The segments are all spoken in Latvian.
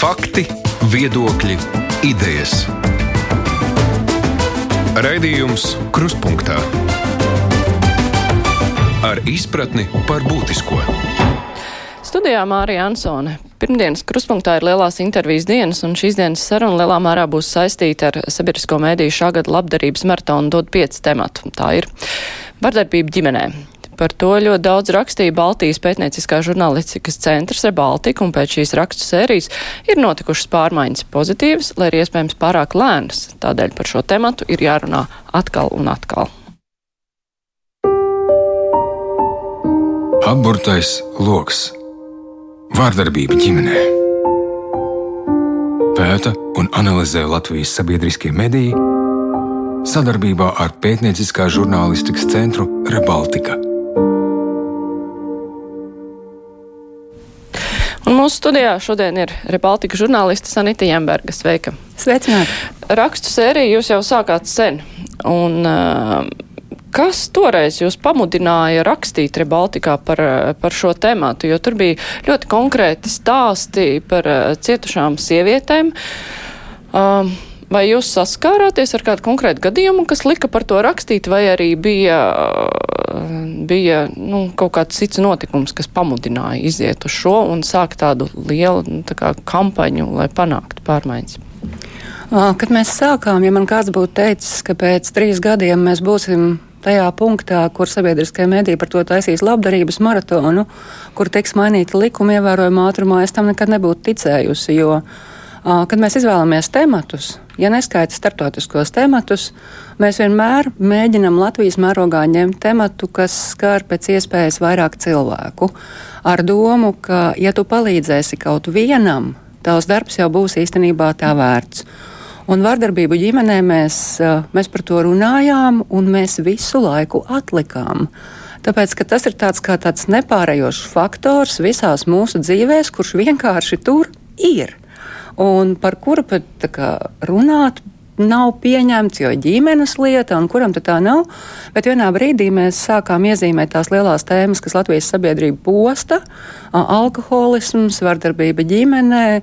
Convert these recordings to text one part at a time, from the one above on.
Fakti, viedokļi, idejas. Raidījums Krustpunktā ar izpratni par būtisko. Studijā Mārija Ansone. Pirmdienas kruspunktā ir lielās intervijas dienas, un šīs dienas saruna lielā mērā būs saistīta ar sabiedrisko mēdīju šā gada labdarības maratonu dod pieci tematu. Tā ir vardarbība ģimenē. Par to ļoti daudz rakstīja Baltijas pētnieciskā žurnālistikas centrs Rebaltika, un pēc šīs rakstu sērijas ir notikušas pārmaiņas pozitīvas, lai arī iespējams pārāk lēnas. Tādēļ par šo tematu ir jārunā atkal un atkal. Apburtais lokus Vārdarbība ģimenē. Pēta un analizē Latvijas sabiedriskie mediji sadarbībā ar pētnieciskā žurnālistikas centru Rebaltika. Un mūsu studijā šodien ir Rebaltika žurnāliste Sanita Jemberga. Sveika! Sveicināti! Rakstu sēriju jūs jau sākāt sen. Un, uh, Kas toreiz jūs pamudināja rakstīt Rebaltikā par, par šo tēmātu, jo tur bija ļoti konkrēti stāsti par uh, cietušām sievietēm. Um, vai jūs saskārāties ar kādu konkrētu gadījumu, kas lika par to rakstīt, vai arī bija, uh, bija nu, kaut kāds cits notikums, kas pamudināja iziet uz šo un sākt tādu lielu nu, tā kā, kampaņu, lai panāktu pārmaiņas? Kad mēs sākām, ja man kāds būtu teicis, ka pēc trīs gadiem mēs būsim tajā punktā, kur sabiedriskie mediji par to taisīs labdarības maratonu, kur tiks mainīta likuma ievērojama ātrumā, es tam nekad nebūtu ticējusi. Jo, kad mēs izvēlamies tematus, ja neskaita starptautiskos tematus, mēs vienmēr mēģinam Latvijas mērogā ņemt tematu, kas skar pēc iespējas vairāk cilvēku, ar domu, ka, ja tu palīdzēsi kaut vienam, tavs darbs jau būs īstenībā tā vērts. Un vardarbību ģimenē mēs, mēs par to runājām, un mēs visu laiku atlikām. Tāpēc tas ir tāds, tāds nepārējošs faktors visās mūsu dzīvēs, kurš vienkārši tur ir. Un par kuru pat kā, runāt nav pieņemts, jo ģimenes lieta, un kuram tā nav. Bet vienā brīdī mēs sākām iezīmēt tās lielās tēmas, kas Latvijas sabiedrību posta - alkoholisms, vardarbība ģimenē,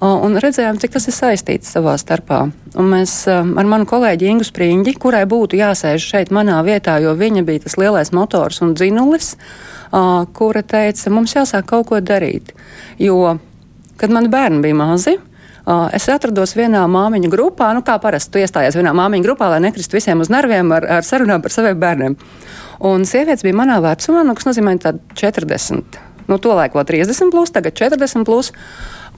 un redzējām, cik tas ir saistīts savā starpā. Un mēs ar manu kolēģi Ingu Spriņģi, kurai būtu jāsēž šeit manā vietā, jo viņa bija tas lielais motors un dzinulis, kura teica, mums jāsāk kaut ko darīt. Jo, kad man bērni bija mazi, Es atrados vienā māmiņu grupā, nu, kā parasti tu iestājies vienā māmiņu grupā, lai nekristu visiem uz nerviem ar, ar sarunām par saviem bērniem. Un sievietes bija manā vecumā, nu, kas nozīmē 40. Nu, Tolaik vēl 30, plus, tagad 40. Plus,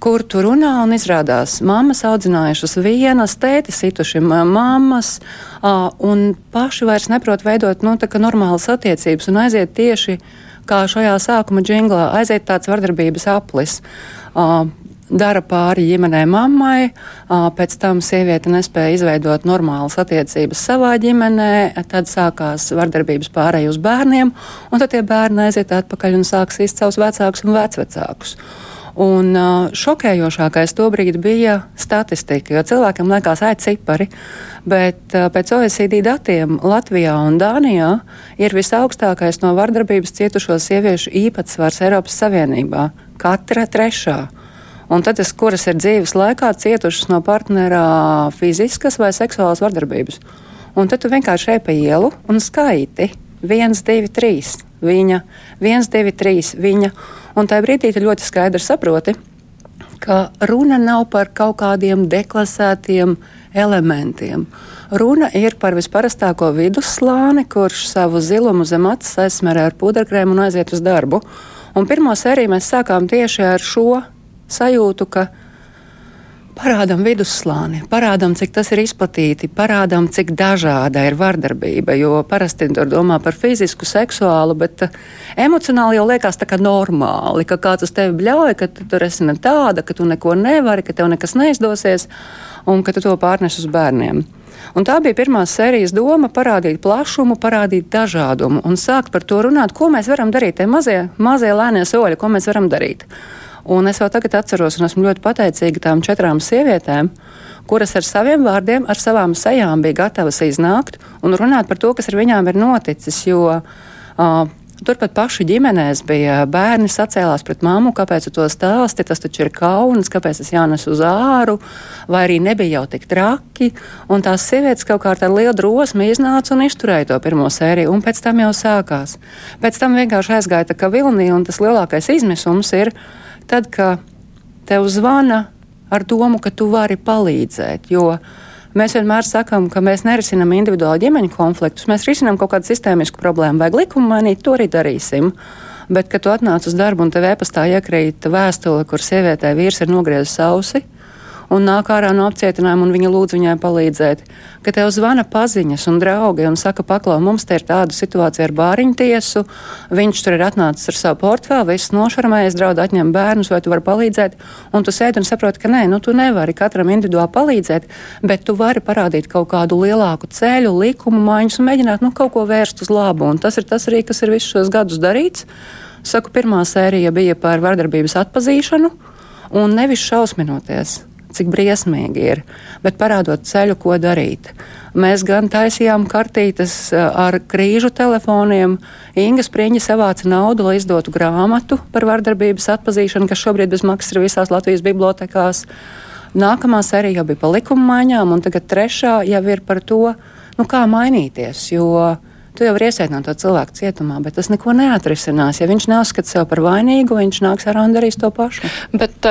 kur tur runā un izrādās, mammas audzinājušas vienas, tēti situši mammas, un paši vairs neprot veidot nu, normālas attiecības un aiziet tieši kā šajā sākuma džinglā, aiziet tāds vardarbības aplis dara pāri ģimenē mammai, pēc tam sieviete nespēja izveidot normālas attiecības savā ģimenē, tad sākās vardarbības pārēj uz bērniem, un tad tie bērni aiziet atpakaļ un sāks īst savus vecākus un vecvecākus. Un šokējošākais tobrīd bija statistika, jo cilvēkam liekas, ej, cipari, bet pēc OECD datiem Latvijā un Dānijā ir visaugstākais no vardarbības cietušo sieviešu īpatsvars Eiropas Savienībā - katra trešā. Un tad, es, kuras ir dzīves laikā cietušas no partnerā fiziskas vai seksuālas vardarbības. Un tad tu vienkārši ej pa ielu un skaiti 1, 2, 3, viņa, 1, 2, 3, viņa. Un tajā brīdī tu ļoti skaidri saproti, ka runa nav par kaut kādiem deklasētiem elementiem. Runa ir par visparastāko vidusslāni, kurš savu zilumu zem acis aizsmerē ar puderkrēmu un aiziet uz darbu. Un pirmo sēriju mēs sākām tieši ar šo sajūtu, ka parādām vidusslāni, parādām, cik tas ir izplatīti, parādām, cik dažāda ir vardarbība. Jo parasti tur domā par fizisku, seksuālu, bet uh, emocionāli jau liekas tā kā normāli, ka kāds uz tevi bļauj, ka tu tur esi ne tāda, ka tu neko nevari, ka tev nekas neizdosies un ka tu to pārnes uz bērniem. Un tā bija pirmā sērijas doma - parādīt plašumu, parādīt dažādumu un sākt par to runāt, ko mēs varam darīt. Tie mazie, mazie lēnie soļi, ko mēs varam darīt. Un es jau tagad atceros, un esmu ļoti pateicīga tām četrām sievietēm, kuras ar saviem vārdiem, ar savām sejām bija gatavas iznākt un runāt par to, kas ar viņām ir noticis. Jo uh, Turpat paši ģimenēs bija bērni sacēlās pret mammu, kāpēc tu to stāsti, tas taču ir kauns, kāpēc tas jānes uz āru, vai arī nebija jau tik traki. Un tās sievietes kaut kā ar lielu drosmi iznāca un izturēja to pirmo sēriju, un pēc tam jau sākās. Pēc tam vienkārši aizgāja tā kā vilnī, un tas lielākais izmisums ir tad, kad tev zvana ar domu, ka tu vari palīdzēt. Jo Mēs vienmēr sakām, ka mēs nerisinām individuāli ģimeņu konfliktus, mēs risinām kaut kādu sistēmisku problēmu, vai likumu mainīt, to arī darīsim. Bet, kad tu atnāc uz darbu un tev e-pastā iekrīt vēstule, kur sievietē vīrs ir nogriezis ausi, un nāk ārā no apcietinājuma, un viņa lūdz viņai palīdzēt. Kad tev zvana paziņas un draugi un saka, paklau, mums te ir tāda situācija ar bāriņu tiesu, viņš tur ir atnācis ar savu portfeli, viss nošarmējies, draud atņem bērnus, vai tu vari palīdzēt, un tu sēdi un saproti, ka nē, nu tu nevari katram individuāli palīdzēt, bet tu vari parādīt kaut kādu lielāku ceļu, likumu maiņas un mēģināt nu, kaut ko vērst uz labu. Un tas ir tas arī, kas ir visus šos gadus darīts. Saku, pirmā sērija bija par vardarbības atpazīšanu un nevis šausminoties cik briesmīgi ir, bet parādot ceļu, ko darīt. Mēs gan taisījām kartītes eh, ar krīžu telefoniem. Inga Spriņa savāca naudu, lai izdotu grāmatu par vardarbības atpazīšanu, kas šobrīd bez maksas ir visās Latvijas bibliotekās. Nākamā sērija jau bija par likuma maiņām, un tagad trešā jau ir par to, nu, kā mainīties. Jo tu jau vari iesaitināt to cilvēku cietumā, bet tas neko neatrisinās. Ja viņš neuzskata sevi par vainīgu, viņš nāks ar un darīs to pašu. Bet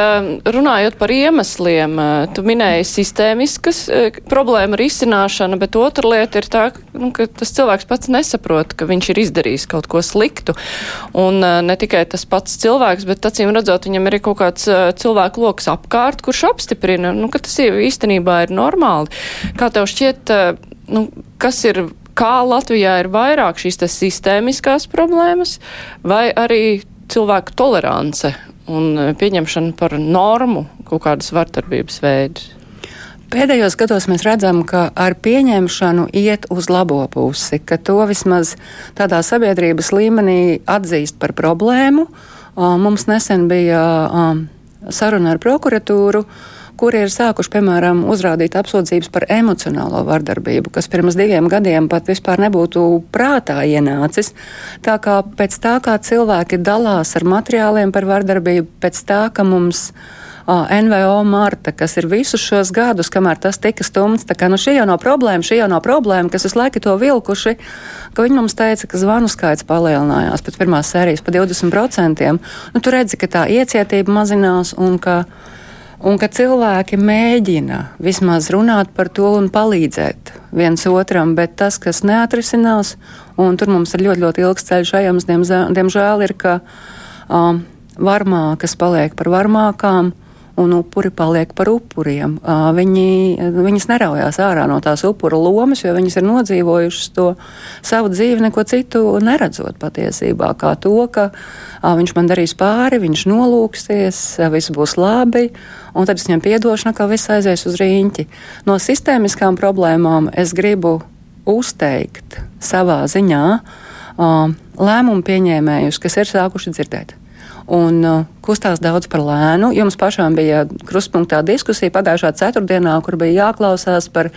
runājot par iemesliem, tu minēji sistēmiskas problēma risināšana, bet otra lieta ir tā, nu, ka tas cilvēks pats nesaprot, ka viņš ir izdarījis kaut ko sliktu. Un ne tikai tas pats cilvēks, bet acīm redzot, viņam ir kaut kāds cilvēku lokus apkārt, kurš apstiprina, nu, ka tas īstenībā ir normāli. Kā tev šķiet, nu, kas ir kā Latvijā ir vairāk šīs sistēmiskās problēmas, vai arī cilvēku tolerance un e, pieņemšana par normu kaut kādas vardarbības veidus? Pēdējos gados mēs redzam, ka ar pieņemšanu iet uz labo pusi, ka to vismaz tādā sabiedrības līmenī atzīst par problēmu. Mums nesen bija saruna ar prokuratūru kuri ir sākuši, piemēram, uzrādīt apsūdzības par emocionālo vardarbību, kas pirms diviem gadiem pat vispār nebūtu prātā ienācis. Tā kā pēc tā, kā cilvēki dalās ar materiāliem par vardarbību, pēc tā, ka mums NVO Marta, kas ir visus šos gadus, kamēr tas tika stumts. Tā kā nu, šī jau nav problēma, šī jau nav problēma, kas visu laiku to vilkuši, ka viņi mums teica, ka zvanu skaits palielinājās pēc pirmās sērijas pa 20%. Nu, tu redzi, ka tā iecietība mazinās un ka un ka cilvēki mēģina vismaz runāt par to un palīdzēt viens otram, bet tas, kas neatrisinās, un tur mums ir ļoti, ļoti ilgs ceļš ejams, diemžēl, ir, ka um, varmākas paliek par varmākām un upuri paliek par upuriem. Viņi, viņas neraujās ārā no tās upura lomas, jo viņas ir nodzīvojušas to savu dzīvi, neko citu neredzot patiesībā, kā to, ka viņš man darīs pāri, viņš nolūksies, viss būs labi, un tad es viņam piedošu, ka viss aizies uz rīņķi. No sistēmiskām problēmām es gribu uzteikt savā ziņā lēmumu pieņēmējus, kas ir sākuši dzirdēt un uh, kustās daudz par lēnu. Jums pašām bija krustpunktā diskusija pagājušā ceturtdienā, kur bija jāklausās par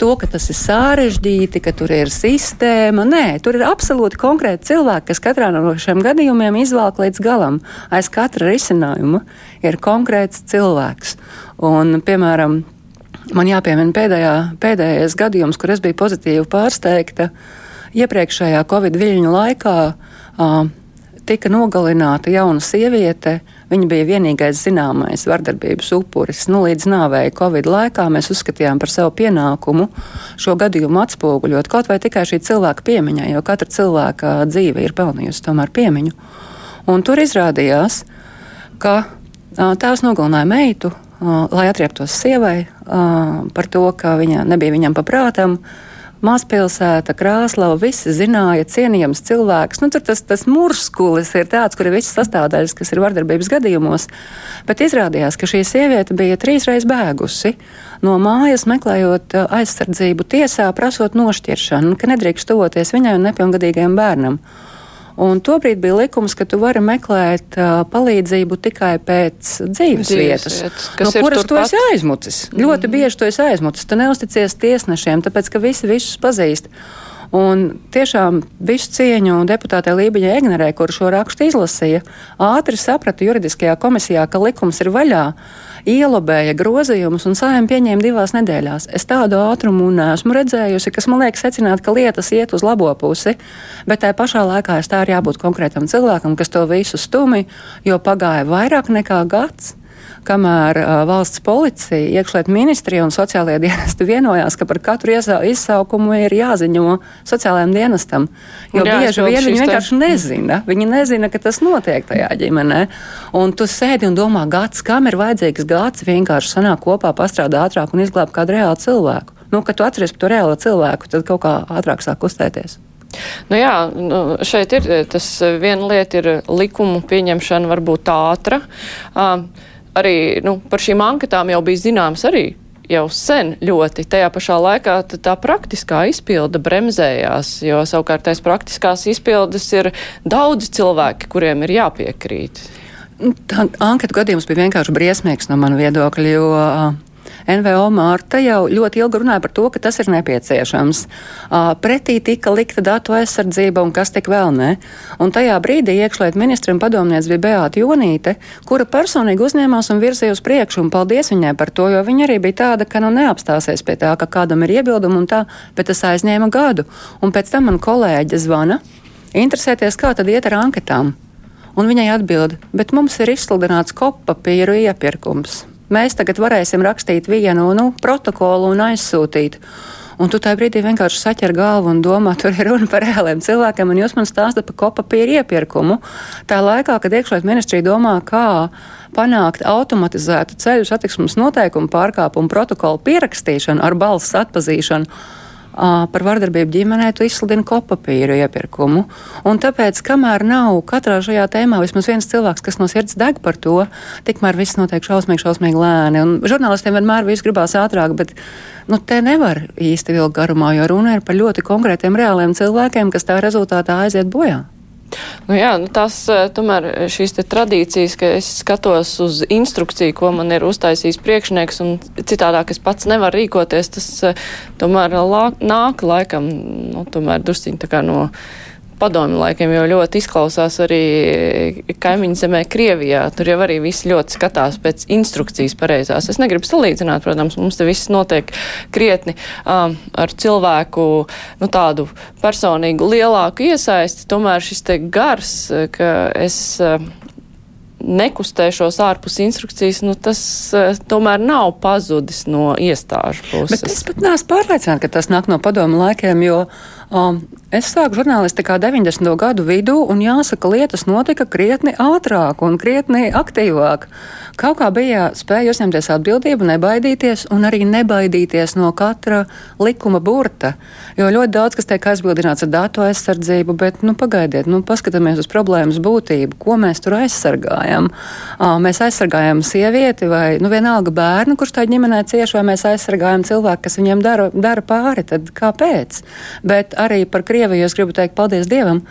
to, ka tas ir sarežģīti, ka tur ir sistēma. Nē, tur ir absolūti konkrēti cilvēki, kas katrā no šiem gadījumiem izvēlk līdz galam. Aiz katra risinājuma ir konkrēts cilvēks. Un, piemēram, man jāpiemina pēdējā, pēdējais gadījums, kur es biju pozitīvi pārsteigta. Iepriekšējā Covid viļņu laikā uh, tika nogalināta jauna sieviete. Viņa bija vienīgais zināmais vardarbības upuris. Nu, līdz nāvei Covid laikā mēs uzskatījām par savu pienākumu šo gadījumu atspoguļot kaut vai tikai šī cilvēka piemiņai, jo katra cilvēka dzīve ir pelnījusi tomēr piemiņu. Un tur izrādījās, ka tēvs nogalināja meitu, lai atrieptos sievai par to, ka viņa nebija viņam paprātam. Mazpilsēta, Krāslava, visi zināja, cienījams cilvēks. Nu, tur tas, tas murskulis ir tāds, kur ir visas sastāvdaļas, kas ir vardarbības gadījumos. Bet izrādījās, ka šī sieviete bija trīsreiz bēgusi no mājas, meklējot aizsardzību tiesā, prasot nošķiršanu, ka nedrīkst tuvoties viņai un nepilngadīgajam bērnam. Un tobrīd bija likums, ka tu vari meklēt uh, palīdzību tikai pēc dzīves, vietas, vietas no kuras tu esi aizmucis. Mm. Ļoti bieži tu esi aizmucis. Tu neusticies tiesnešiem, tāpēc ka visi visus pazīst. Un tiešām visu cieņu deputātei Lībiņai Egnerē, kur šo rakstu izlasīja, ātri saprata juridiskajā komisijā, ka likums ir vaļā ielobēja grozījumus un saimē pieņēma divās nedēļās. Es tādu ātrumu neesmu redzējusi, kas man liekas secināt, ka lietas iet uz labo pusi, bet tajā pašā laikā es tā ir jābūt konkrētam cilvēkam, kas to visu stumi, jo pagāja vairāk nekā gads kamēr uh, valsts policija, iekšlietu ministrija un sociālajie dienesti vienojās, ka par katru izsaukumu ir jāziņo sociālajiem dienestam. Jo Jā, bieži vien viņi vienkārši nezina. Viņi nezina, ka tas notiek tajā ģimenē. Un tu sēdi un domā, gads, kam ir vajadzīgs gads, vienkārši sanāk kopā, pastrādā ātrāk un izglābt kādu reālu cilvēku. Nu, kad tu atceries par to reālo cilvēku, tad kaut kā ātrāk sāk kustēties. Nu jā, nu, šeit ir tas viena lieta, ir likumu pieņemšana varbūt ātra. Uh, arī nu, par šīm anketām jau bija zināms arī jau sen ļoti. Tajā pašā laikā tā praktiskā izpilda bremzējās, jo savukārt tais praktiskās izpildes ir daudz cilvēki, kuriem ir jāpiekrīt. Tā anketu gadījums bija vienkārši briesmīgs no mana viedokļa, jo NVO Mārta jau ļoti ilgi runāja par to, ka tas ir nepieciešams. Pretī tika likta datu aizsardzība un kas tik vēl ne. Un tajā brīdī iekšlietu ministram padomnieks bija Beāta Jonīte, kura personīgi uzņēmās un virzīja uz priekšu, un paldies viņai par to, jo viņa arī bija tāda, ka nu neapstāsies pie tā, ka kādam ir iebildumi un tā, bet tas aizņēma gadu. Un pēc tam man kolēģe zvana interesēties, kā tad iet ar anketām. Un viņai atbild, bet mums ir izsludināts kopapīru iepirkums mēs tagad varēsim rakstīt vienu nu, protokolu un aizsūtīt. Un tu tajā brīdī vienkārši saķer galvu un domā, tur ir runa par reāliem cilvēkiem, un jūs man stāstat par kopapīru iepirkumu. Tā laikā, kad iekšlietu ministrija domā, kā panākt automatizētu ceļu satiksmes noteikumu pārkāpumu protokolu pierakstīšanu ar balss atpazīšanu par vardarbību ģimenē, tu izsludini kopapīru iepirkumu. Un tāpēc, kamēr nav katrā šajā tēmā vismaz viens cilvēks, kas no sirds deg par to, tikmēr viss notiek šausmīgi, šausmīgi lēni. Un žurnālistiem vienmēr viss gribās ātrāk, bet nu, te nevar īsti vilkt garumā, jo runa ir par ļoti konkrētiem reāliem cilvēkiem, kas tā rezultātā aiziet bojā. Nu jā, nu tās eh, tomēr šīs te tradīcijas, ka es skatos uz instrukciju, ko man ir uztaisījis priekšnieks, un citādāk es pats nevaru rīkoties, tas eh, tomēr lā, nāk laikam, nu, tomēr drusciņ tā kā no padomju laikiem, jo ļoti izklausās arī kaimiņu zemē Krievijā. Tur jau arī viss ļoti skatās pēc instrukcijas pareizās. Es negribu salīdzināt, protams, mums te viss notiek krietni um, ar cilvēku nu, tādu personīgu lielāku iesaisti. Tomēr šis te gars, ka es. Uh, nekustēšos ārpus instrukcijas, nu, tas uh, tomēr nav pazudis no iestāžu puses. Bet es pat neesmu pārliecināta, ka tas nāk no padomu laikiem, jo Es sāku žurnālistikā 90. gadu vidū, un jāsaka, lietas notika krietni ātrāk un krietni aktīvāk. Kaut kā bija spēja uzņemties atbildību, nebaidīties un arī nebaidīties no katra likuma burta. Jo ļoti daudz kas tiek aizbildināts ar datu aizsardzību, bet, nu, pagaidiet, nu, paskatāmies uz problēmas būtību, ko mēs tur aizsargājam. Mēs aizsargājam sievieti vai, nu, vienalga bērnu, kurš tā ģimenē cieši, vai mēs aizsargājam cilvēku, kas viņiem dara, dara pāri, tad kāpēc? Bet arī par Krieviju es gribu teikt paldies Dievam,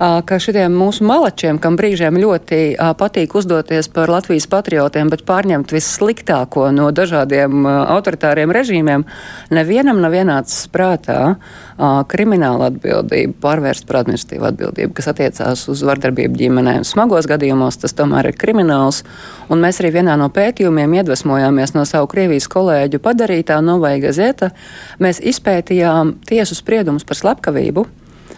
ka šitiem mūsu malačiem, kam brīžiem ļoti patīk uzdoties par Latvijas patriotiem, bet pārņemt vissliktāko no dažādiem autoritāriem režīmiem, nevienam nav vienāds prātā krimināla atbildība pārvērst par administratīvu atbildību, kas attiecās uz vardarbību ģimenē. Smagos gadījumos tas tomēr ir krimināls, un mēs arī vienā no pētījumiem iedvesmojāmies no savu Krievijas kolēģu padarītā Novai Gazeta. Mēs izpētījām tiesu spriedumus par slepkavību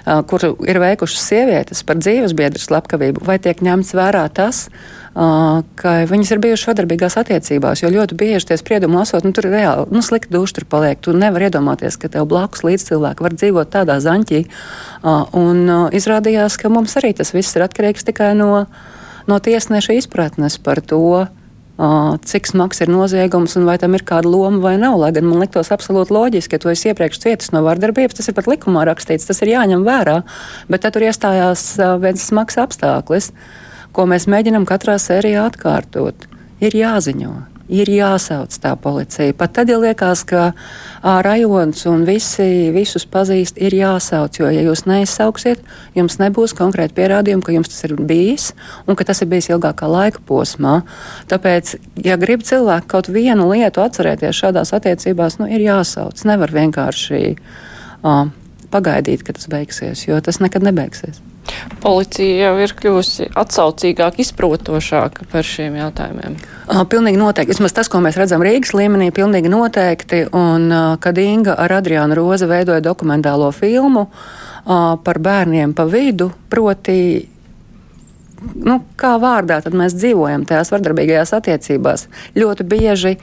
kuru ir veikušas sievietes par dzīvesbiedru slepkavību, vai tiek ņemts vērā tas, ka viņas ir bijušas sadarbīgās attiecībās, jo ļoti bieži tie spriedumi lasot, nu, tur ir reāli, nu, slikti duši tur paliek. Tu nevari iedomāties, ka tev blakus līdzcilvēki var dzīvot tādā zaņķī. Un izrādījās, ka mums arī tas viss ir atkarīgs tikai no, no tiesneša izpratnes par to, cik smags ir noziegums un vai tam ir kāda loma vai nav. Lai gan man liktos absolūti loģiski, ka tu esi iepriekš cietis no vardarbības, tas ir pat likumā rakstīts, tas ir jāņem vērā. Bet tad tur iestājās viens smags apstākļus, ko mēs mēģinam katrā sērijā atkārtot. Ir jāziņo ir jāsauc tā policija. Pat tad, ja liekas, ka rajons un visi visus pazīst, ir jāsauc, jo, ja jūs neizsauksiet, jums nebūs konkrēti pierādījumi, ka jums tas ir bijis un ka tas ir bijis ilgākā laika posmā. Tāpēc, ja grib cilvēki kaut vienu lietu atcerēties šādās attiecībās, nu, ir jāsauc. Nevar vienkārši. Uh, pagaidīt, kad tas beigsies, jo tas nekad nebeigsies. Policija jau ir kļuvusi atsaucīgāka, izprotošāka par šiem jautājumiem. Pilnīgi noteikti. Vismaz tas, ko mēs redzam Rīgas līmenī, pilnīgi noteikti. Un, kad Inga ar Adriānu Roza veidoja dokumentālo filmu par bērniem pa vidu, proti, nu, kā vārdā mēs dzīvojam tajās vardarbīgajās attiecībās, ļoti bieži.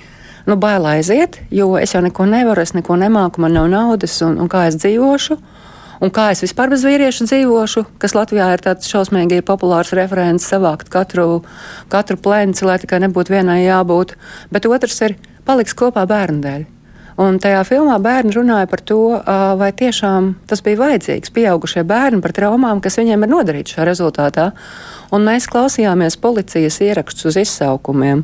Nu, bail aiziet, jo es jau neko nevaru, es neko nemāku, man nav naudas, un, un kā es dzīvošu. Uh, Un kā es vispār bez vīrieša dzīvošu, kas Latvijā ir tāds šausmīgi populārs referents, savākt katru, katru plenci, lai tikai nebūtu vienai jābūt. Bet otrs ir paliks kopā bērnu dēļ. Un tajā filmā bērni runāja par to, vai tiešām tas bija vajadzīgs. Pieaugušie bērni par traumām, kas viņiem ir nodarītas šā rezultātā. Un mēs klausījāmies policijas ierakstus uz izsaukumiem.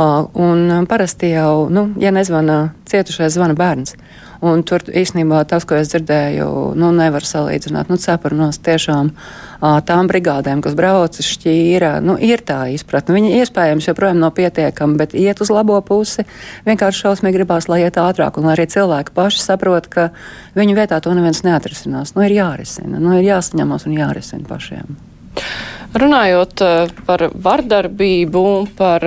Un parasti jau, nu, ja nezvana cietušais, zvana bērns. Un tur īstenībā tas, ko es dzirdēju, nu, nevar salīdzināt. Nu, Cepurnos tiešām tām brigādēm, kas brauc šķīra, nu, ir tā izpratne. Viņi iespējams joprojām nav pietiekami, bet iet uz labo pusi. Vienkārši šausmīgi gribās, lai iet ātrāk, un lai arī cilvēki paši saprot, ka viņu vietā to neviens neatrisinās. Nu, ir jārisina, nu, ir jāsaņemas un jārisina pašiem. Runājot par vardarbību, par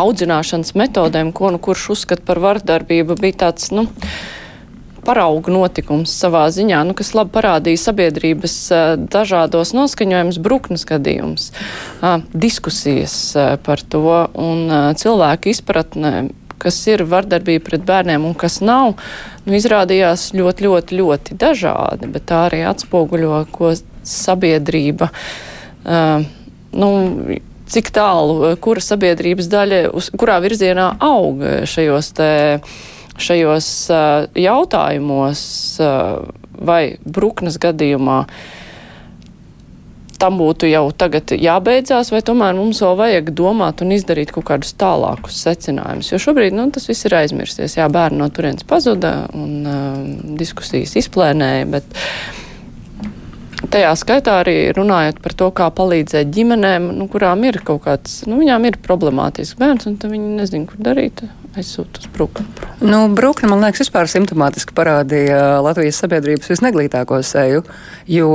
audzināšanas metodēm, ko nu kurš uzskata par vardarbību, bija tāds, nu, paraugu notikums savā ziņā, nu, kas labi parādīja sabiedrības dažādos noskaņojumus, bruknes gadījums, diskusijas par to un cilvēku izpratnē kas ir vardarbība pret bērniem un kas nav, nu, izrādījās ļoti, ļoti, ļoti dažādi, bet tā arī atspoguļo, ko sabiedrība, uh, nu, cik tālu, kura sabiedrības daļa, uz kurā virzienā aug šajos te šajos uh, jautājumos uh, vai bruknes gadījumā tam būtu jau tagad jābeidzās, vai tomēr mums vēl vajag domāt un izdarīt kaut kādus tālākus secinājumus. Jo šobrīd nu, tas viss ir aizmirsties. Jā, bērni no turienes pazuda un uh, diskusijas izplēnēja, bet tajā skaitā arī runājot par to, kā palīdzēt ģimenēm, nu, kurām ir kaut kāds, nu, viņām ir problemātisks bērns, un viņi nezin, kur darīt aizsūta uz Brukni? Nu, Brukni, man liekas, vispār simptomātiski parādīja Latvijas sabiedrības visneglītāko seju, jo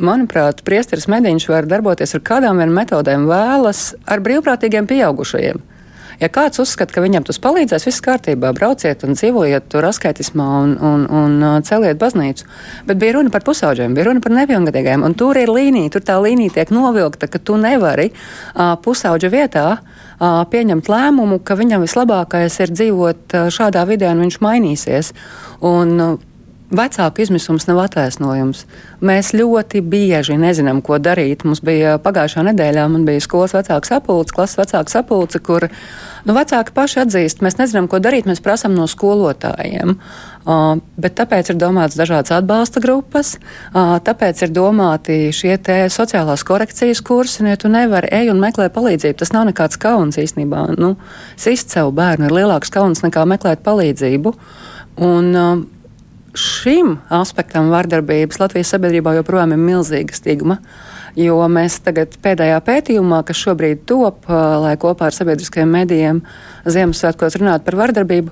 manuprāt, priesteris mediņš var darboties ar kādām vien metodēm vēlas ar brīvprātīgiem pieaugušajiem. Ja kāds uzskata, ka viņam tas palīdzēs, viss kārtībā, brauciet un dzīvojiet tur askaitismā un, un, un celiet baznīcu. Bet bija runa par pusauģiem, bija runa par nepilngadīgiem, un tur ir līnija, tur tā līnija tiek novilkta, ka tu nevari uh, pusauģa vietā uh, pieņemt lēmumu, ka viņam vislabākais ir dzīvot uh, šādā vidē un viņš mainīsies. Un, uh, Vecāku izmisums nav attaisnojums. Mēs ļoti bieži nezinām, ko darīt. Mums bija pagājušā nedēļā, man bija skolas vecāks sapulce, klases vecāks sapulce, kur nu, vecāki paši atzīst, mēs nezinām, ko darīt, mēs prasām no skolotājiem. Uh, bet tāpēc ir domāts dažādas atbalsta grupas, uh, tāpēc ir domāti šie sociālās korekcijas kursi. Nu, ja tu nevari ej un meklēt palīdzību, tas nav nekāds kauns īstenībā. Nu, sist savu bērnu ir lielāks kauns nekā meklēt palīdzību. Un, uh, šim aspektam vardarbības Latvijas sabiedrībā joprojām ir milzīga stigma. Jo mēs tagad pēdējā pētījumā, kas šobrīd top, lai kopā ar sabiedriskajiem medijiem Ziemassvētkos runātu par vardarbību,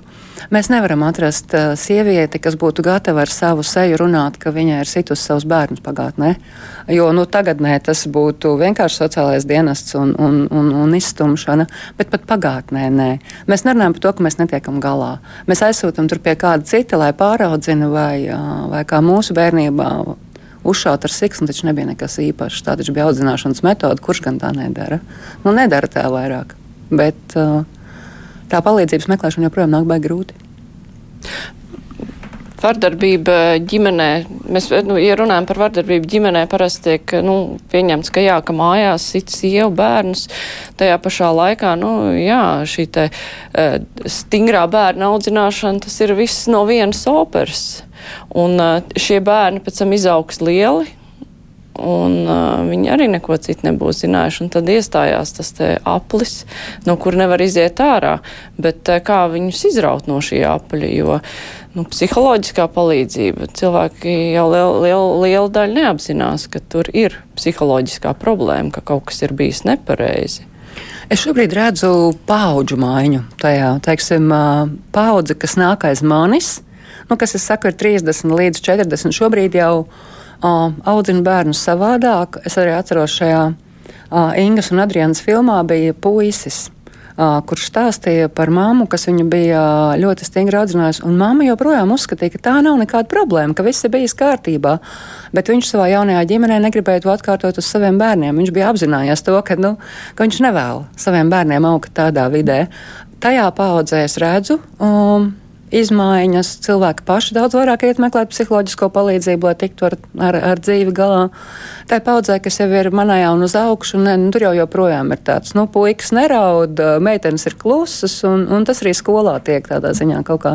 mēs nevaram atrast sievieti, kas būtu gatava ar savu seju runāt, ka viņai ir situs savus bērnus pagātnē. Jo nu, tagadnē tas būtu vienkārši sociālais dienests un, un, un, un izstumšana, bet pat pagātnē nē. Mēs nerunājam par to, ka mēs netiekam galā. Mēs aizsūtam tur pie kāda cita, lai pāraudzina vai, vai kā mūsu bērnībā Uzšaut ar siksnu taču nebija nekas īpašs. Tā taču bija audzināšanas metode, kurš gan tā nedara. Nu, nedara tā vairāk. Bet uh, tā palīdzības meklēšana joprojām nāk baigi grūti. Vardarbība ģimenē, mēs, nu, ja runājam par vardarbību ģimenē, parasti tiek, nu, pieņemts, ka jā, ka mājās sit sievu bērnus, tajā pašā laikā, nu, jā, šī te uh, stingrā bērna audzināšana, tas ir viss no vienas operas. Un šie bērni pēc tam izaugs lieli, un uh, viņi arī neko citu nebūs zinājuši. Un tad iestājās tas aplis, no kur nevar iziet ārā. Bet uh, kā viņus izraut no šī apļa? Jo nu, psiholoģiskā palīdzība cilvēki jau liela liel, liel daļa neapzinās, ka tur ir psiholoģiskā problēma, ka kaut kas ir bijis nepareizi. Es šobrīd redzu paudžu maiņu tajā, teiksim, paudze, kas nāk aiz manis nu, kas, es saku, ir 30 līdz 40. Šobrīd jau uh, audzina bērnus savādāk. Es arī atceros šajā uh, Ingas un Adrianas filmā bija puisis kurš stāstīja par mammu, kas viņu bija ļoti stingri audzinājusi. Un mamma joprojām uzskatīja, ka tā nav nekāda problēma, ka viss ir bijis kārtībā. Bet viņš savā jaunajā ģimenē negribēja to atkārtot uz saviem bērniem. Viņš bija apzinājies to, ka, nu, ka viņš nevēl saviem bērniem augt tādā vidē. Tajā paudzē es redzu. Um, izmaiņas. Cilvēki paši daudz vairāk iet meklēt psiholoģisko palīdzību, lai tiktu ar, ar, ar dzīvi galā. Tā paudzē, kas jau ir manējā un uz augšu, ne, nu, tur jau joprojām ir tāds, nu, puikas neraud, meitenes ir klusas, un, un tas arī skolā tiek tādā ziņā kaut kā,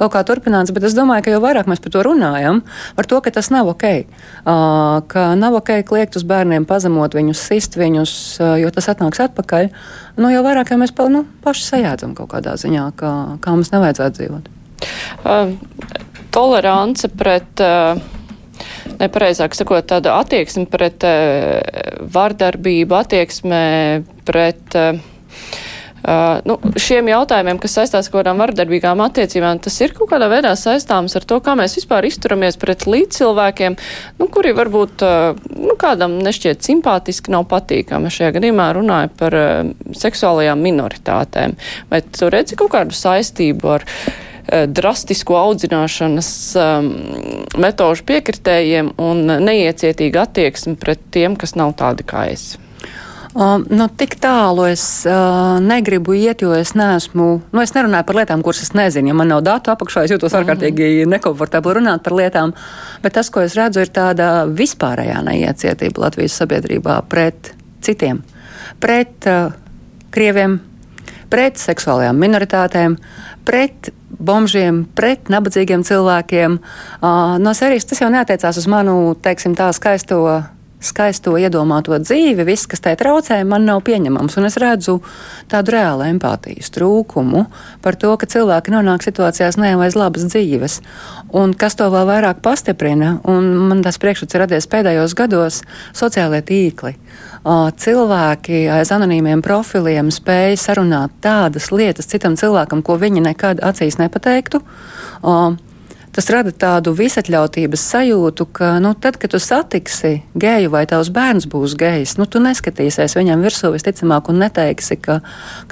kaut kā turpināts. Bet es domāju, ka jau vairāk mēs par to runājam, par to, ka tas nav ok. Uh, ka nav ok kliegt uz bērniem, pazemot viņus, sist viņus, uh, jo tas atnāks atpakaļ. Nu, jau vairāk jau mēs pa, nu, paši sajēdzam kaut kādā ziņā, kā, kā mums nevajadzētu dzīvot. Uh, tolerance pret. Uh nepareizāk sakot, tāda attieksme pret uh, vardarbību, attieksme pret Uh, nu, šiem jautājumiem, kas saistās ar kaut kādām vardarbīgām attiecībām, tas ir kaut kādā veidā saistāms ar to, kā mēs vispār izturamies pret līdzcilvēkiem, nu, kuri varbūt uh, nu, kādam nešķiet simpātiski, nav patīkami. Šajā gadījumā runāja par uh, seksuālajām minoritātēm. Vai tu redzi kaut kādu saistību ar? Eh, drastisko audzināšanas um, metožu piekritējiem un neiecietīgu attieksmi pret tiem, kas nav tādi kā es. Um, nu, tik tālu es uh, negribu iet, jo es neesmu. Nu, es nerunāju par lietām, kuras es nezinu. Ja man nav datu apakšā, es jūtos mm -hmm. ārkārtīgi nekomfortabli runāt par lietām. Bet tas, ko es redzu, ir tāda vispārējā neiecietība Latvijas sabiedrībā pret citiem, pret uh, krieviem, pret seksuālajām minoritātēm, pret bombžiem, pret nabadzīgiem cilvēkiem. No serijas tas jau neatiecās uz manu, teiksim, tā skaisto skaisto iedomāto dzīvi, viss, kas tai traucē, man nav pieņemams. Un es redzu tādu reālu empātijas trūkumu par to, ka cilvēki nonāk situācijās ne jau aiz labas dzīves. Un kas to vēl vairāk pastiprina, un man tas priekšstats ir radies pēdējos gados, sociālie tīkli. Cilvēki aiz anonīmiem profiliem spēja sarunāt tādas lietas citam cilvēkam, ko viņi nekad acīs nepateiktu tas rada tādu visatļautības sajūtu, ka, nu, tad, kad tu satiksi geju vai tavs bērns būs gejs, nu, tu neskatīsies viņam virsū visticamāk un neteiksi, ka,